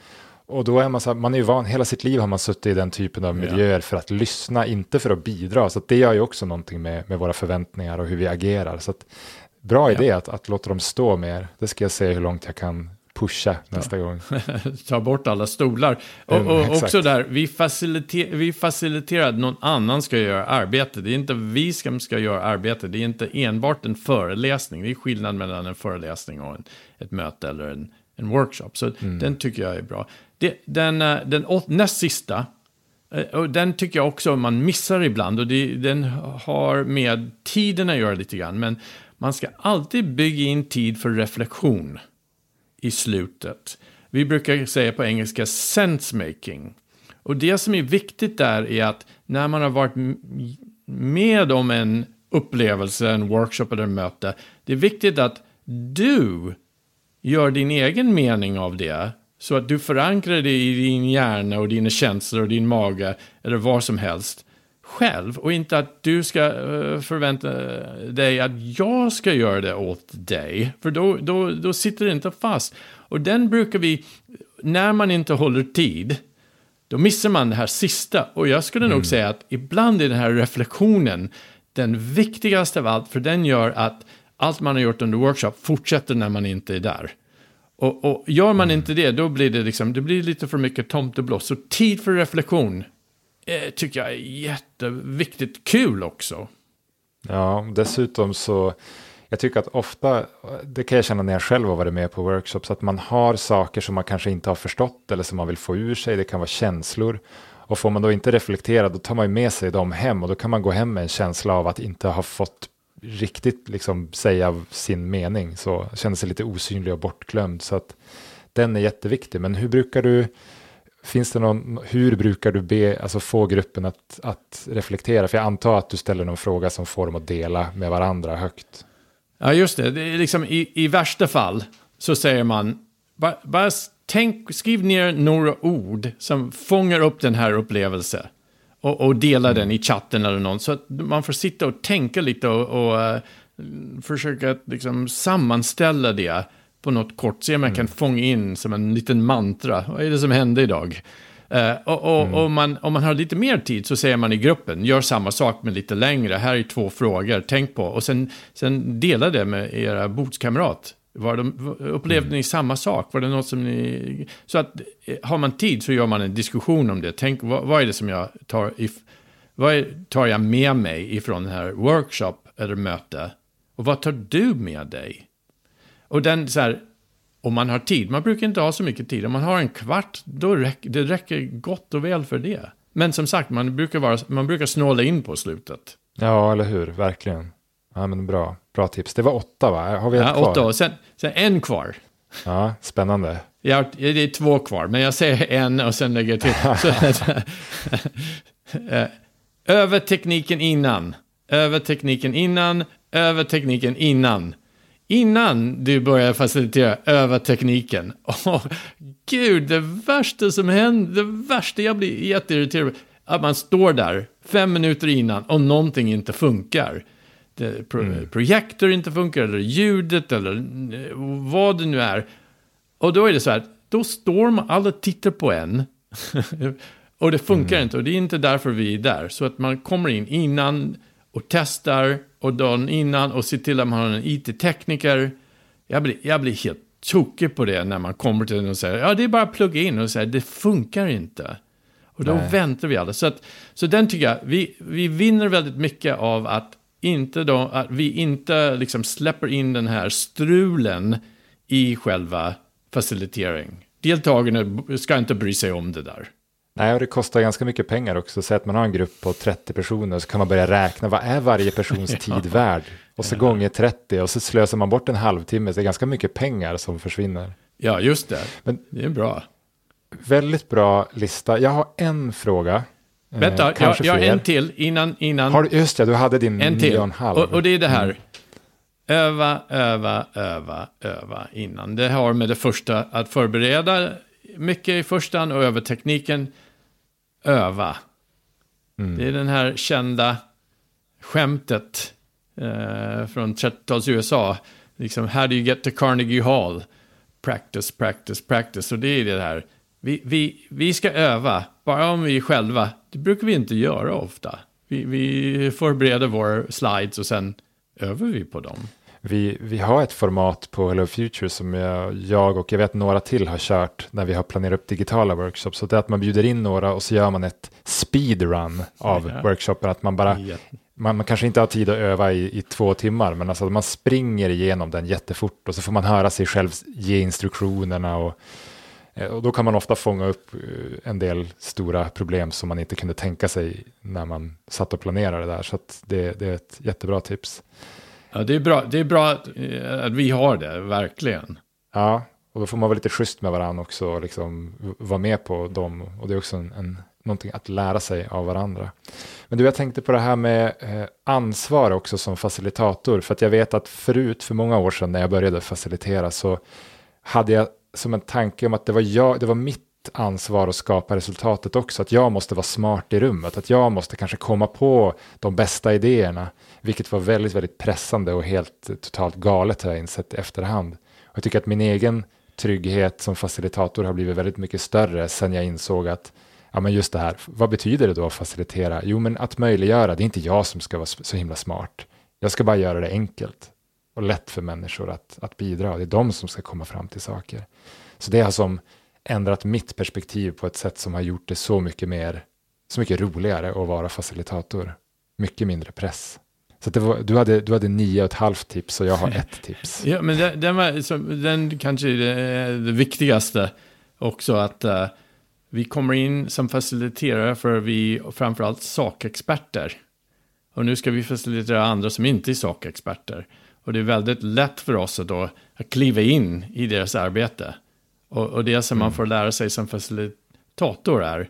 Och då är man så här, man är ju van, hela sitt liv har man suttit i den typen av Ja. miljöer för att lyssna, inte för att bidra. Så att det gör ju också någonting med, med våra förväntningar och hur vi agerar. Så att, bra idé att, att låta dem stå mer. Det ska jag se hur långt jag kan pusha nästa gång. [laughs] ta bort alla stolar. Och, Mm, och också där, vi, faciliter, vi faciliterar att någon annan ska göra arbete. Det är inte vi som ska göra arbete. Det är inte enbart en föreläsning. Det är skillnad mellan en föreläsning och en, ett möte eller en, en workshop. Så Mm. den tycker jag är bra. Det, den eh, den åt, näst sista, eh, och den tycker jag också man missar ibland. Och det, den har med tiden att göra lite grann. Men man ska alltid bygga in tid för reflektion i slutet. Vi brukar säga på engelska sense making. Och det som är viktigt där är att när man har varit med om en upplevelse, en workshop eller en möte, det är viktigt att du gör din egen mening av det. Så att du förankrar det i din hjärna och dina känslor och din mage eller vad som helst själv och inte att du ska eh, förvänta dig att jag ska göra det åt dig. För då, då, då sitter det inte fast. Och den brukar vi, när man inte håller tid, då missar man det här sista. Och jag skulle nog säga att ibland är den här reflektionen den viktigaste av allt, för den gör att allt man har gjort under workshop fortsätter när man inte är där. Och, och gör man inte det, då blir det liksom, det blir lite för mycket tomteblås. Så tid för reflektion eh, tycker jag är jätteviktigt. Kul också. Ja, dessutom så, jag tycker att ofta, det kan jag känna när jag själv har varit med på workshops, att man har saker som man kanske inte har förstått eller som man vill få ur sig, det kan vara känslor. Och får man då inte reflektera, då tar man ju med sig dem hem och då kan man gå hem med en känsla av att inte ha fått riktigt liksom säga sin mening. Så känner sig lite osynlig och bortglömd. Så att den är jätteviktig. Men hur brukar du, finns det någon, hur brukar du be, alltså få gruppen att, att reflektera? För jag antar att du ställer någon fråga som får dem att dela med varandra högt. Ja, just det. det är liksom, i, I värsta fall så säger man, bara, bara tänk, skriv ner några ord som fångar upp den här upplevelsen. Och, och dela mm. den i chatten eller någon. Så att man får sitta och tänka lite och, och uh, försöka liksom sammanställa det på något kort. Se om man mm. kan fånga in som en liten mantra. Vad är det som hände idag? Uh, och, och, mm. och man, om man har lite mer tid så säger man i gruppen, gör samma sak men lite längre. Här är två frågor, tänk på. Och sen, sen dela det med era bordskamrat. Var de, upplevde mm. ni samma sak? Var det något som ni... Så att eh, har man tid så gör man en diskussion om det. Tänk, vad, vad är det som jag tar, if, vad är, tar jag med mig ifrån den här workshop eller möte? Och vad tar du med dig? Och den så här, om man har tid, man brukar inte ha så mycket tid. Om man har en kvart, då räcker det räcker gott och väl för det. Men som sagt, man brukar, vara, man brukar snåla in på slutet. Ja, eller hur, verkligen. Ja, men bra. Bra tips. Det var åtta va? Har vi ja, kvar? åtta och sen, sen en kvar. Ja, spännande. Ja, det är två kvar, men jag säger en och sen lägger jag till. [laughs] Eh, över tekniken innan. Över tekniken innan. Över tekniken innan. Innan du börjar facilitera över tekniken. Oh, [laughs] gud, det värsta som händer, det värsta jag blir jätteirriterad att man står där fem minuter innan och någonting inte funkar pro mm. projektor inte funkar, eller ljudet, eller eh, vad det nu är. Och då är det så här, då står man, alla tittar på en. [laughs] och det funkar mm. inte, och det är inte därför vi är där. Så att man kommer in innan och testar, och dagen innan, och ser till att man har en it-tekniker. Jag blir, jag blir helt tokig på det när man kommer till den och säger, ja det är bara att plugga in, och säger, det funkar inte. Och då Nej. väntar vi alla. Så, att, så den tycker jag, vi, vi vinner väldigt mycket av att inte då, att vi inte liksom släpper in den här strulen i själva facilitering. Deltagarna ska inte bry sig om det där. Nej, och det kostar ganska mycket pengar också. Säg att man har en grupp på 30 personer så kan man börja räkna vad är varje persons [laughs] tid värd? Och så ja. gånger 30 och så slösar man bort en halvtimme. Så det är ganska mycket pengar som försvinner. Ja, just det. Men, det är bra. Väldigt bra lista. Jag har en fråga Eh, Vänta, jag, jag har en till innan. innan har, just det, du hade din en till. och halv. Och, och, det är det här. Mm. Öva, öva, öva, öva innan. Det har med det första att förbereda mycket i första och över tekniken. Öva. Mm. Det är den här kända skämtet eh, från 30-tals USA. Liksom, how do you get to Carnegie Hall? Practice, practice, practice. Och det är det här. Vi, vi, vi ska öva, bara om vi själva. Det brukar vi inte göra ofta. Vi, vi förbereder våra slides och sen övar vi på dem. Vi, vi har ett format på Hello Future som jag, jag, och jag vet några till har kört när vi har planerat upp digitala workshops. Så det är att man bjuder in några och så gör man ett speedrun av ja. workshopen. Att man bara, man, man, kanske inte har tid att öva i, i två timmar, men alltså man springer igenom den jättefort och så får man höra sig själv ge instruktionerna och Eh, och då kan man ofta fånga upp eh, en del stora problem som man inte kunde tänka sig när man satt och planerade det där. Så det, det, är ett jättebra tips. Ja, det är bra, det är bra att, eh, att, vi har det, verkligen. Ja, och då får man vara lite schysst med varandra också och liksom vara med på dem. Och det är också en, en, någonting att lära sig av varandra. Men du, jag tänkte på det här med eh, ansvar också som facilitator. För att jag vet att förut, för många år sedan när jag började facilitera, så hade jag som en tanke om att det var, jag, det var mitt ansvar att skapa resultatet också. Att jag måste vara smart i rummet, att jag måste kanske komma på de bästa idéerna. Vilket var väldigt, väldigt pressande och helt totalt galet har jag insett i efterhand. Och jag tycker att min egen trygghet som facilitator har blivit väldigt mycket större sen jag insåg att ja, men just det här, vad betyder det då att facilitera? Jo, men att möjliggöra, det är inte jag som ska vara så himla smart. Jag ska bara göra det enkelt och lätt för människor att, att bidra. Det är de som ska komma fram till saker. Så det har som ändrat mitt perspektiv på ett sätt som har gjort det så mycket mer, så mycket roligare att vara facilitator. Mycket mindre press. Så var, du, hade, du hade nio och ett halvt tips och jag har ett [laughs] tips. ja, men den, den, var, den kanske är det, det viktigaste också att uh, vi kommer in som faciliterare för vi framförallt sakexperter. Och nu ska vi facilitera andra som inte är sakexperter. Och det är väldigt lätt för oss att, då, att kliva in i deras arbete. Och, och det som man får lära sig som facilitator är,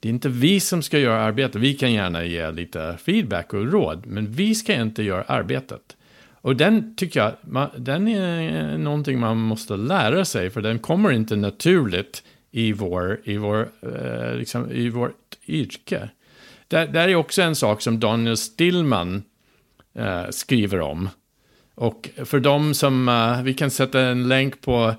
det är inte vi som ska göra arbetet. Vi kan gärna ge lite feedback och råd, men vi ska inte göra arbetet. Och den tycker jag, man, den är någonting man måste lära sig, för den kommer inte naturligt i, vår, i, vår, eh, liksom, i vårt yrke. Där, där är också en sak som Daniel Stillman eh, skriver om. Och för de som, uh, vi kan sätta en länk på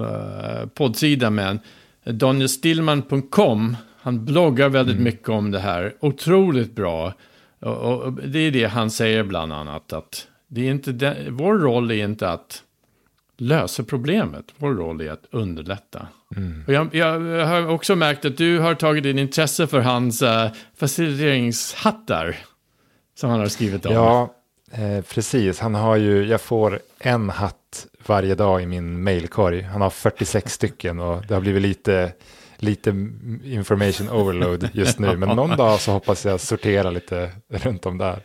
uh, poddsidan med danielstillman.com. Han bloggar väldigt mm. mycket om det här, otroligt bra. Och, och, det är det han säger bland annat, att det är inte den, vår roll är inte att lösa problemet, vår roll är att underlätta. Mm. Och jag, jag, har också märkt att du har tagit din intresse för hans uh, faciliteringshattar. Som han har skrivit om. Ja, Eh, precis, han har ju, jag får en hatt varje dag i min mailkorg. Han har 46 [laughs] stycken och det har blivit lite, lite information overload just nu. Men någon dag så hoppas jag sortera lite runt om där.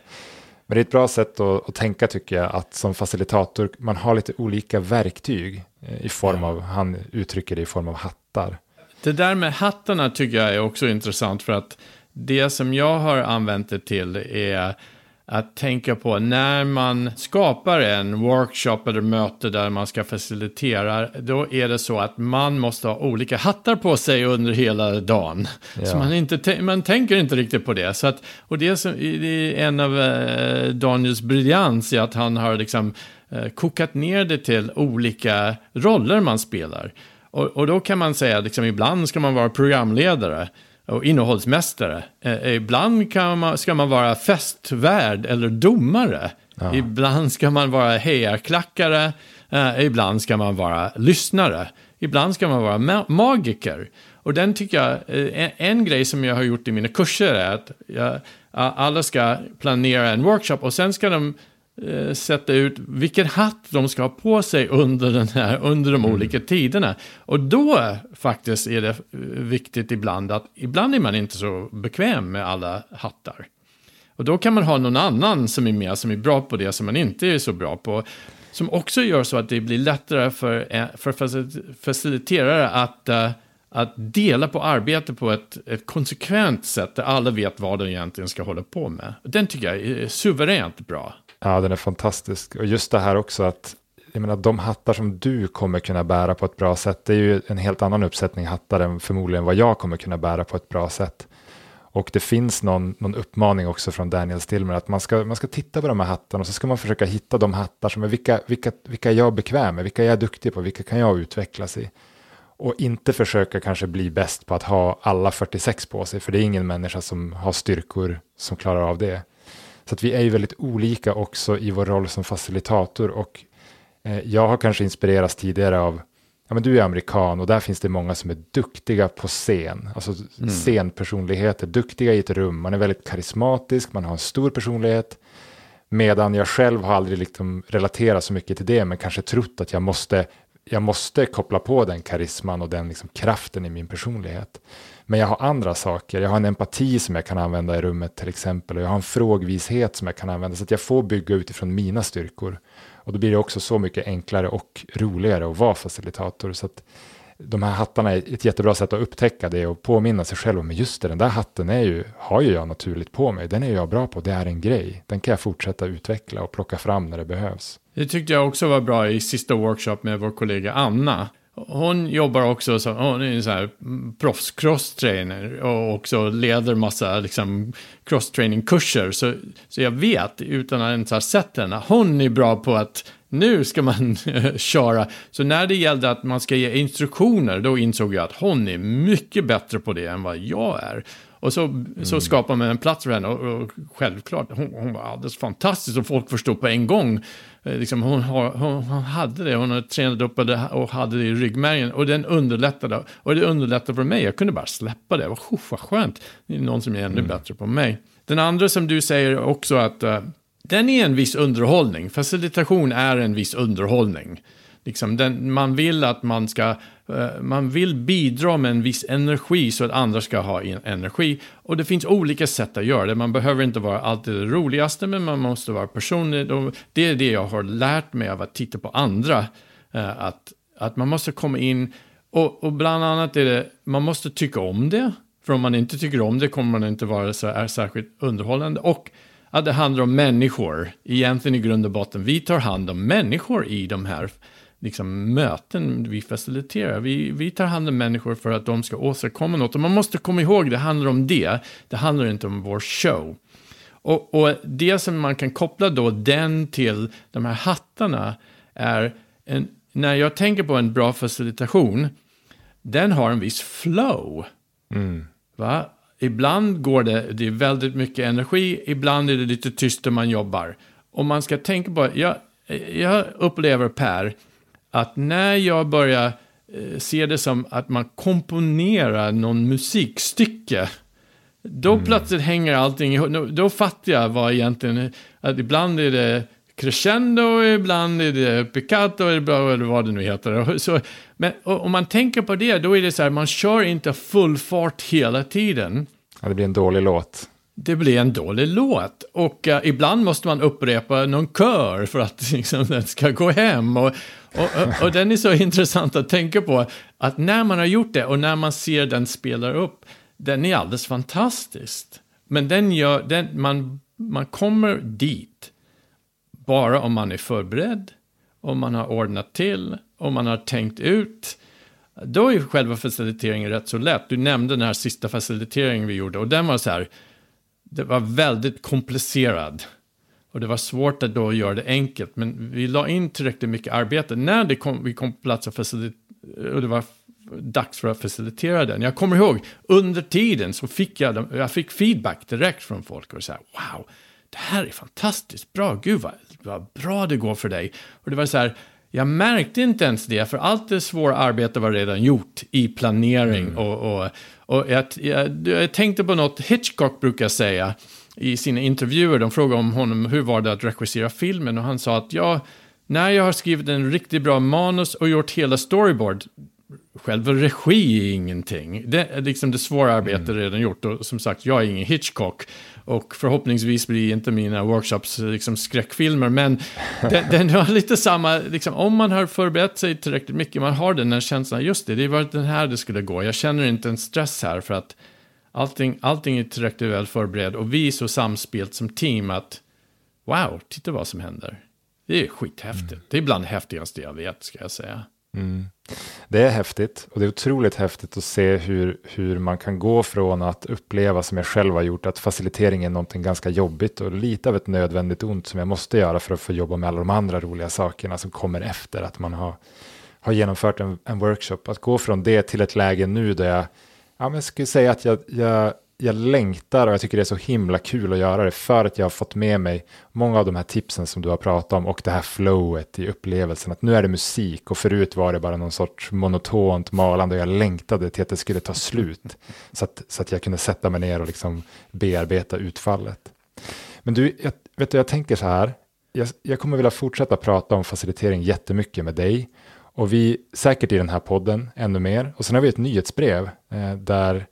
Men det är ett bra sätt att, att tänka tycker jag, att som facilitator, man har lite olika verktyg eh, i form av, han uttrycker det i form av hattar. Det där med hattarna tycker jag är också intressant för att det som jag har använt det till är att tänka på när man skapar en workshop eller möte där man ska facilitera, då är det så att man måste ha olika hattar på sig under hela dagen. Ja. Så man, inte, man tänker inte riktigt på det. Så att, och det, som, det är en av eh, Daniels briljans i att han har liksom eh, kokat ner det till olika roller man spelar. Och, och då kan man säga, liksom, ibland ska man vara programledare och innehållsmästare. Eh, ibland kan man, ska man vara festvärd eller domare. Ja. Ibland ska man vara hejarklackare. Eh, ibland ska man vara lyssnare. Ibland ska man vara ma magiker. Och den tycker jag, eh, en, en, grej som jag har gjort i mina kurser är att jag, alla ska planera en workshop och sen ska de Eh, sätta ut vilken hatt de ska ha på sig under, den här, under de mm. olika tiderna. Och då faktiskt är det eh, viktigt ibland att ibland är man inte så bekväm med alla hattar. Och då kan man ha någon annan som är med som är bra på det som man inte är så bra på. Som också gör så att det blir lättare för, eh, för faciliterare att, att dela på arbete på ett, ett konsekvent sätt där alla vet vad de egentligen ska hålla på med. Den tycker jag är suveränt bra. Ja, den är fantastisk. Och just det här också att jag menar, de hattar som du kommer kunna bära på ett bra sätt, det är ju en helt annan uppsättning hattar än förmodligen vad jag kommer kunna bära på ett bra sätt. Och det finns någon, någon uppmaning också från Daniel Stillmer att man ska, man ska titta på de här hattarna och så ska man försöka hitta de hattar som är vilka, vilka, vilka är jag bekväm med, vilka är jag duktig på, vilka kan jag utvecklas i. Och inte försöka kanske bli bäst på att ha alla 46 på sig, för det är ingen människa som har styrkor som klarar av det. Så att vi är ju väldigt olika också i vår roll som facilitator och eh, jag har kanske inspirerats tidigare av Ja, men du är amerikan och där finns det många som är duktiga på scen, alltså mm. scenpersonligheter, duktiga i ett rum. Man är väldigt karismatisk, man har en stor personlighet. Medan jag själv har aldrig liksom relaterat så mycket till det, men kanske trott att jag måste, jag måste koppla på den karisman och den liksom kraften i min personlighet. Men jag har andra saker. Jag har en empati som jag kan använda i rummet till exempel. Och jag har en frågvishet som jag kan använda så att jag får bygga utifrån mina styrkor. Och då blir det också så mycket enklare och roligare att vara facilitator. Så att de här hattarna är ett jättebra sätt att upptäcka det och påminna sig själv om just det, den där hatten är ju, har ju jag naturligt på mig. Den är jag bra på, det är en grej. Den kan jag fortsätta utveckla och plocka fram när det behövs. Det tyckte jag också var bra i sista workshop med vår kollega Anna. Hon jobbar också som hon är en så här proffs crosstrainer och också leder massa liksom, crosstraining-kurser. Så, så jag vet, utan att ens ha sett henne, hon är bra på att nu ska man [laughs] köra. Så när det gällde att man ska ge instruktioner, då insåg jag att hon är mycket bättre på det än vad jag är. Och så, mm. så skapar man en plats för henne och, och självklart, hon, hon, var alldeles fantastisk och folk förstod på en gång. Eh, liksom, hon, har, hon, hon, hade det, hon hade tränat upp det och hade det i ryggmärgen och den underlättade. Och det underlättade för mig, jag kunde bara släppa det. Vad, vad skönt, det är någon som är ännu mm. bättre på mig. Den andra som du säger också att uh, den är en viss underhållning. Facilitation är en viss underhållning. Liksom den, man vill att man ska Eh, man vill bidra med en viss energi så att andra ska ha energi. Och det finns olika sätt att göra det. Man behöver inte vara alltid det roligaste, men man måste vara personlig. Det är det jag har lärt mig av att titta på andra. Eh, att, att man måste komma in, och, och bland annat är det, man måste tycka om det. För om man inte tycker om det kommer man inte vara så är särskilt underhållande. Och att det handlar om människor, egentligen i grund och botten. Vi tar hand om människor i de här liksom, möten vi faciliterar. Vi, vi tar hand om människor för att de ska åstadkomma något. Och man måste komma ihåg, det handlar om det. Det handlar inte om vår show. Och, och det som man kan koppla då den till de här hattarna är en, när jag tänker på en bra facilitation, den har en viss flow. Mm. Va? Ibland går det, det är väldigt mycket energi, ibland är det lite tyst när man jobbar. Och man ska tänka på, jag, jag upplever Per, att när jag börjar eh, se det som att man komponerar någon musikstycke, då mm. plötsligt hänger allting ihop. Då fattar jag vad egentligen, att ibland är det crescendo, ibland är det piccato, eller vad det nu heter. Så, men om man tänker på det, då är det så här, man kör inte full fart hela tiden. Ja, det blir en dålig låt det blir en dålig låt. Och uh, ibland måste man upprepa någon kör för att [laughs] liksom, den ska gå hem. Och, och, och, och, den är så [laughs] intressant att tänka på. Att när man har gjort det och när man ser den spelar upp, den är alldeles fantastisk. Men den gör, den, man, man kommer dit bara om man är förberedd, om man har ordnat till, om man har tänkt ut. Då är själva faciliteringen rätt så lätt. Du nämnde den här sista faciliteringen vi gjorde och den var så här det var väldigt komplicerad. Och det var svårt att då göra det enkelt. Men vi la in tillräckligt mycket arbete. När det kom, vi kom på plats och, och det var dags för att facilitera den. Jag kommer ihåg, under tiden så fick jag, jag fick feedback direkt från folk och så här, wow, det här är fantastiskt bra, gud vad, vad bra det går för dig. Och det var så här, jag märkte inte ens det, för allt det svåra arbetet var redan gjort i planering mm. och, och, och jag, jag, jag tänkte på något Hitchcock brukar säga i sina intervjuer. De frågade om honom hur var det att regissera filmen och han sa att ja, när jag har skrivit en riktigt bra manus och gjort hela storyboard, själva regi är ingenting. Det är liksom det svåra arbetet mm. redan gjort. Och som sagt, jag är ingen Hitchcock. Och förhoppningsvis blir inte mina workshops liksom skräckfilmer. Men den, den har lite samma, liksom, om man har förberett sig tillräckligt mycket, man har den här känslan, just det, det var den här det skulle gå. Jag känner inte en stress här för att allting, allting är tillräckligt väl förberedd. Och vi är så samspelt som team att, wow, titta vad som händer. Det är skithäftigt. Mm. Det är bland det häftigaste jag vet, ska jag säga. Mm. Det är häftigt och det är otroligt häftigt att se hur, hur man kan gå från att uppleva som jag själv har gjort att facilitering är någonting ganska jobbigt och lite av ett nödvändigt ont som jag måste göra för att få jobba med alla de andra roliga sakerna som kommer efter att man har, har genomfört en, en workshop. Att gå från det till ett läge nu där jag, ja, men jag skulle säga att jag, jag jag längtar och jag tycker det är så himla kul att göra det för att jag har fått med mig många av de här tipsen som du har pratat om och det här flowet i upplevelsen. Att nu är det musik och förut var det bara någon sorts monotont malande och jag längtade till att det skulle ta slut. Så att, så att jag kunde sätta mig ner och liksom bearbeta utfallet. Men du, jag, vet du, jag tänker så här. Jag, jag kommer vilja fortsätta prata om facilitering jättemycket med dig. Och vi, säkert i den här podden, ännu mer. Och sen har vi ett nyhetsbrev eh, där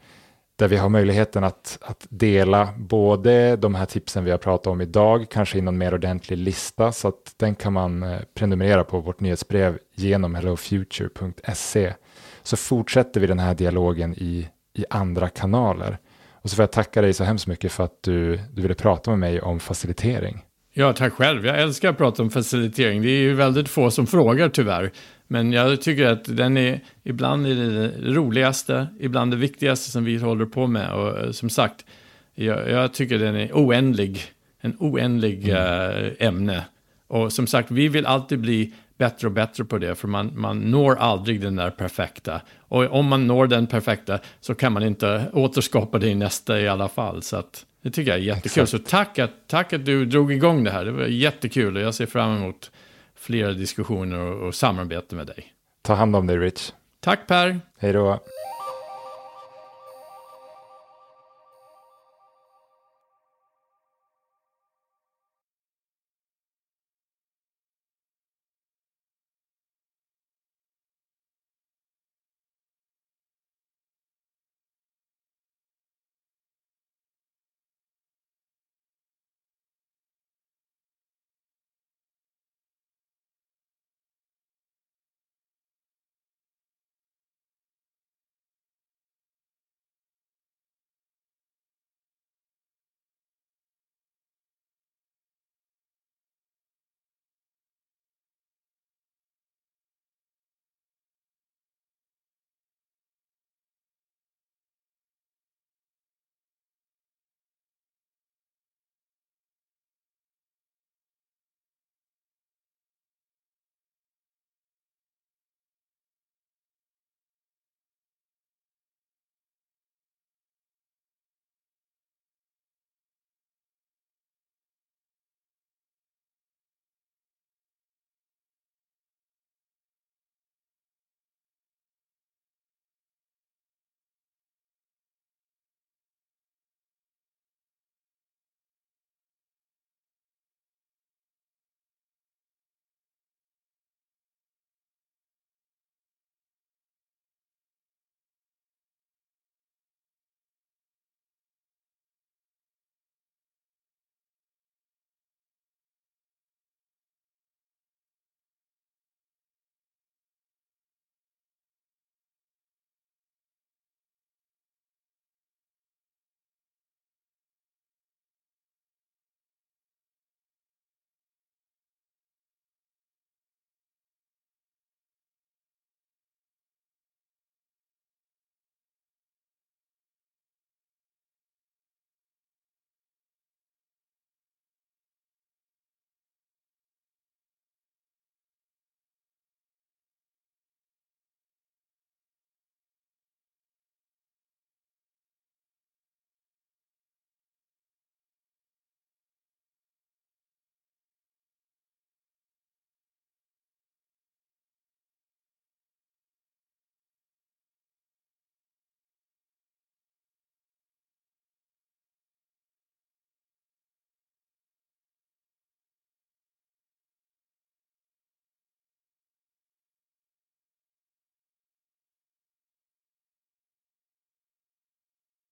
där vi har möjligheten att, att dela både de här tipsen vi har pratat om idag, kanske i någon mer ordentlig lista, så att den kan man eh, prenumerera på vårt nyhetsbrev genom hellofuture.se. Så fortsätter vi den här dialogen i, i andra kanaler. Och så får jag tacka dig så hemskt mycket för att du, du ville prata med mig om facilitering. Ja, tack själv. Jag älskar att prata om facilitering. Det är ju väldigt få som frågar tyvärr. Men jag tycker att den är ibland är det, roligaste, ibland det viktigaste som vi håller på med. Och eh, som sagt, jag, jag tycker den är oändlig. En oändlig mm. äh, ämne. Och som sagt, vi vill alltid bli bättre och bättre på det, för man, man når aldrig den där perfekta. Och om man når den perfekta så kan man inte återskapa det i nästa i alla fall. Så att, det tycker jag är jättekul. Exakt. Så tack att, tack att du drog igång det här. Det var jättekul och jag ser fram emot flera diskussioner och, och samarbete med dig. Ta hand om dig Rich. Tack Per. Hej då.